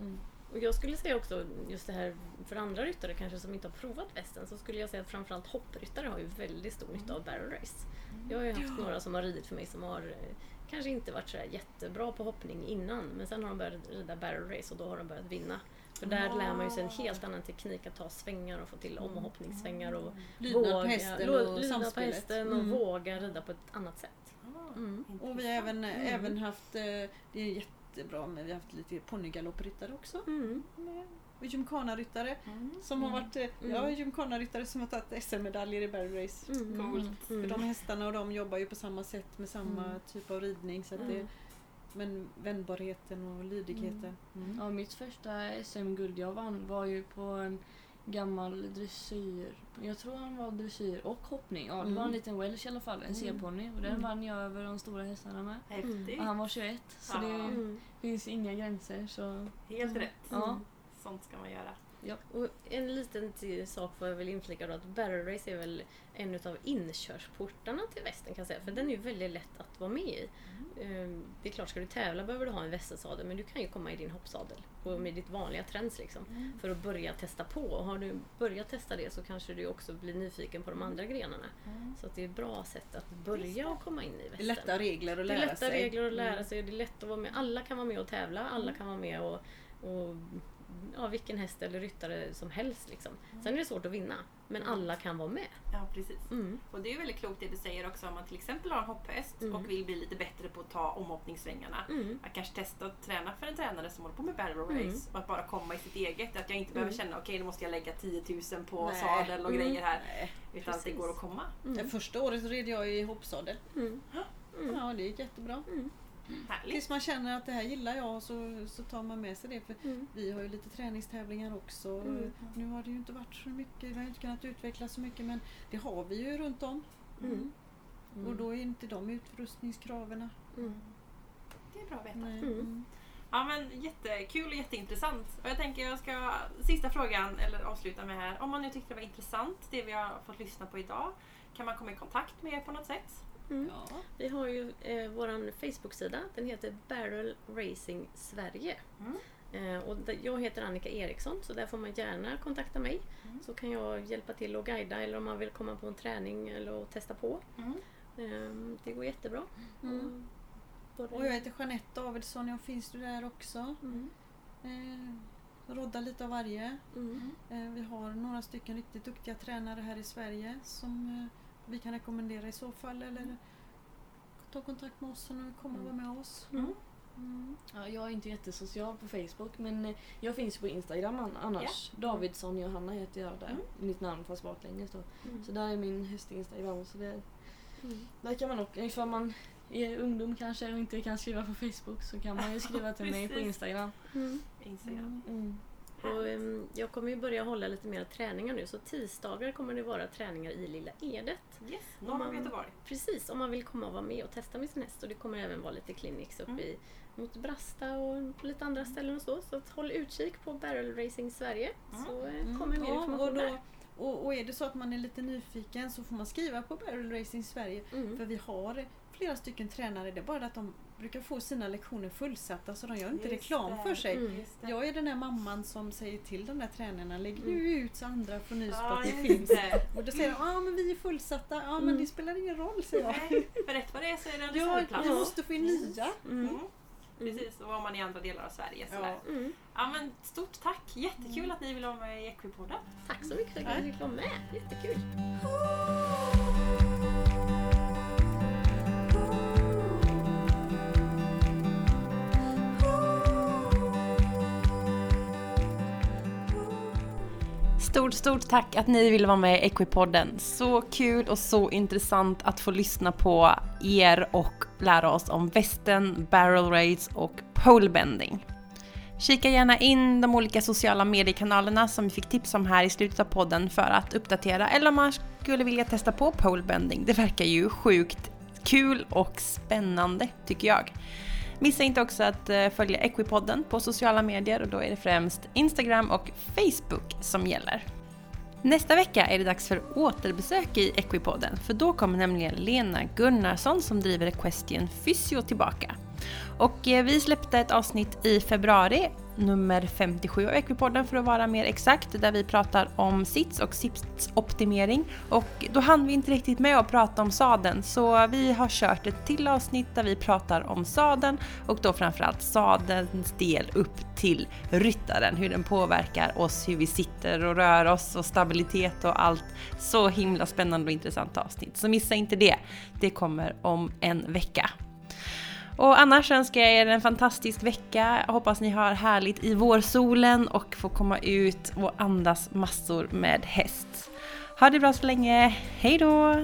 S3: Mm.
S2: Och jag skulle säga också, just det här för andra ryttare kanske som inte har provat västen, så skulle jag säga att framförallt hoppryttare har ju väldigt stor nytta av barrel race. Jag har ju haft några som har ridit för mig som har eh, kanske inte varit så där jättebra på hoppning innan, men sen har de börjat rida barrel race och då har de börjat vinna. För där lär man ju sig en helt annan teknik att ta svängar och få till omhoppningssvängar och
S4: Lydnad på hästen och
S2: lydnad på hästen och
S4: Mm.
S2: våga rida på ett annat sätt.
S5: Ah,
S2: Mm.
S4: Och vi har även,
S2: Mm.
S4: även haft, eh, det är jättebra, men vi har haft lite ponnygaloppryttare också.
S2: Mm.
S4: Med- Och gymkhanaryttare
S5: Mm.
S4: som har varit, eh,
S2: Mm.
S4: jag har gymkhanaryttare som har tagit SM-medaljer i barrel race.
S2: Mm.
S5: Coolt.
S4: För de hästarna och de jobbar ju på samma sätt med samma
S2: Mm.
S4: typ av ridning. Så att det,
S2: Mm.
S4: men vändbarheten och lydigheten. Mm.
S3: Ja, mitt första SM-guld jag vann var ju på en gammal dressyr. Jag tror han var dressyr och hoppning. Ja, det var en
S4: Mm.
S3: liten welsh i alla fall, en C-ponny. Och den
S2: Mm.
S3: vann jag över de stora hästarna med.
S5: Häftigt.
S3: Och han var 21, så
S5: Ja.
S3: det
S2: Mm.
S3: finns inga gränser. Så
S5: Helt rätt.
S3: ja,
S5: Sånt ska man göra.
S2: Och en liten sak får jag väl inflika då att barrel race är väl en utav inkörsportarna till västen kan jag säga. För den är ju väldigt lätt att vara med i. Ehm, Det är klart, ska du tävla behöver du ha en västersadel men du kan ju komma i din hoppsadel och med ditt vanliga träns liksom. För att börja testa på. Och har du börjat testa det så kanske du också blir nyfiken på de andra grenarna. Så att det är ett bra sätt att börja och komma in i
S4: Det är
S2: västen.
S4: lätta regler att
S2: Det
S4: lära
S2: är lätta
S4: sig.
S2: regler att lära
S4: Mm.
S2: sig det är lätt att vara med. Alla kan vara med och tävla, alla kan vara med och, och ja, vilken häst eller ryttare som helst. Liksom. Sen är det svårt att vinna, men alla kan vara med.
S5: Ja, precis.
S2: Mm.
S5: Och det är väldigt klokt det du säger också om man till exempel har en hopphäst
S2: Mm.
S5: och vill bli lite bättre på att ta omhoppningssvängarna.
S2: Mm.
S5: Att kanske testa att träna för en tränare som håller på med barrel race
S2: Mm.
S5: och att bara komma i sitt eget. Att jag inte behöver
S2: Mm.
S5: känna okej nu måste jag lägga 10 000 på
S4: Nej.
S5: sadel och
S2: Mm.
S5: grejer här.
S4: Nej.
S5: Utan att det
S2: Precis.
S5: går att komma.
S4: Det
S2: Mm.
S4: första året red jag i hoppsadel.
S2: Mm. Mm.
S4: Ja, det gick jättebra.
S5: Härligt.
S4: Tills man känner att det här gillar jag så, så tar man med sig det. För
S2: Mm.
S4: vi har ju lite träningstävlingar också.
S2: Mm.
S4: Nu har det ju inte varit så mycket, vi har inte kunnat utveckla så mycket men det har vi ju runt om.
S2: Mm.
S4: Och då är inte de utrustningskraven.
S2: Mm.
S5: Det är bra att veta.
S2: Mm.
S4: Mm.
S5: Ja men jättekul och jätteintressant. Och jag tänker jag ska, sista frågan, eller avsluta med här. Om man nu tyckte det var intressant det vi har fått lyssna på idag. Kan man komma i kontakt med er på något sätt?
S2: Mm.
S4: Ja.
S2: Vi har ju eh, vår Facebook-sida. Den heter Barrel Racing Sverige.
S5: Mm.
S2: Eh, och jag heter Annika Eriksson så där får man gärna kontakta mig.
S5: Mm.
S2: Så kan jag hjälpa till och guida eller om man vill komma på en träning eller testa på. Eh, det går jättebra.
S4: Mm.
S2: Både-
S4: Och jag heter Jeanette Davidsson, jag finns du där också. Eh, rodda lite av varje. Eh, vi har några stycken riktigt duktiga tränare här i Sverige som eh, vi kan rekommendera i så fall. Eller ta kontakt med oss och komma och vara med oss.
S2: Mm.
S4: Mm.
S3: Ja, jag är inte jättesocial på Facebook men eh, jag finns på Instagram an- annars. Davidsson Johanna heter jag där.
S5: Mm.
S3: Mitt namn fast baklänges då.
S2: Mm.
S3: Så där är min häst-instagram. Så det,
S2: Mm.
S3: där kan man också, ifall man är ungdom kanske och inte kan skriva på Facebook så kan man ju skriva till mig på. [LAUGHS] Instagram.
S2: Mm.
S5: Instagram.
S3: Mm.
S2: Och, ehm, jag kommer ju börja hålla lite mer träningar nu så tisdagar kommer det vara träningar i Lilla Edet.
S5: Yes,
S2: Om
S5: norr om
S2: man-
S5: Göteborg.
S2: Precis, om man vill komma och vara med och testa med sin häst. Och det kommer även vara lite clinics uppe
S5: Mm.
S2: i, mot Brasta och på lite andra ställen och så. Så att håll utkik på Barrel Racing Sverige
S5: Mm.
S2: så
S4: Mm.
S2: kommer mer
S4: Ja,
S2: information
S4: och,
S2: där.
S4: då, och, och är det så att man är lite nyfiken så får man skriva på Barrel Racing Sverige.
S2: Mm.
S4: För vi har flera stycken tränare, det är bara att de brukar få sina lektioner fullsatta så de gör inte
S5: Just
S4: reklam
S5: det.
S4: för sig.
S2: Mm.
S4: Jag är den där mamman som säger till de där tränarna, lägg nu
S2: Mm.
S4: ut så andra får nys på
S5: Ja,
S4: att det finns.
S5: det.
S4: Och då säger de, ja men vi är fullsatta, ja men
S2: Mm.
S4: det spelar ingen roll säger jag.
S5: Nej, för rätt vad det är så är det en
S4: Ja,
S5: reservplats.
S4: vi måste få in nya.
S2: Mm.
S5: Mm. Precis, och var man i andra delar av Sverige.
S4: Ja.
S5: Sådär.
S2: Mm.
S5: Ja, men stort tack! Jättekul att ni vill vara med i Equipodden.
S2: Tack så mycket för att ni fick vara med. Jättekul!
S5: Stort, stort tack att ni ville vara med i Equipodden. Så kul och så intressant att få lyssna på er och lära oss om västen, barrel raids och polebending. Kika gärna in de olika sociala mediekanalerna som vi fick tips om här i slutet av podden för att uppdatera eller om man skulle vilja testa på polebending. Det verkar ju sjukt kul och spännande tycker jag. Missa inte också att eh, följa Equipodden på sociala medier och då är det främst Instagram och Facebook som gäller. Nästa vecka är det dags för återbesök i Equipodden för då kommer nämligen Lena Gunnarsson som driver Question Physio tillbaka. Och eh, vi släppte ett avsnitt i februari nummer 57 av Equipodden för att vara mer exakt, där vi pratar om sits och sitsoptimering. Och då hann vi inte riktigt med att prata om sadeln, så vi har kört ett till avsnitt där vi pratar om sadeln och då framförallt sadelns del upp till ryttaren, hur den påverkar oss, hur vi sitter och rör oss och stabilitet och allt. Så himla spännande och intressant avsnitt, så missa inte det. Det kommer om en vecka. Och annars önskar jag er en fantastisk vecka. Jag hoppas ni har härligt i vårsolen och får komma ut och andas massor med häst. Ha det bra så länge. Hej då!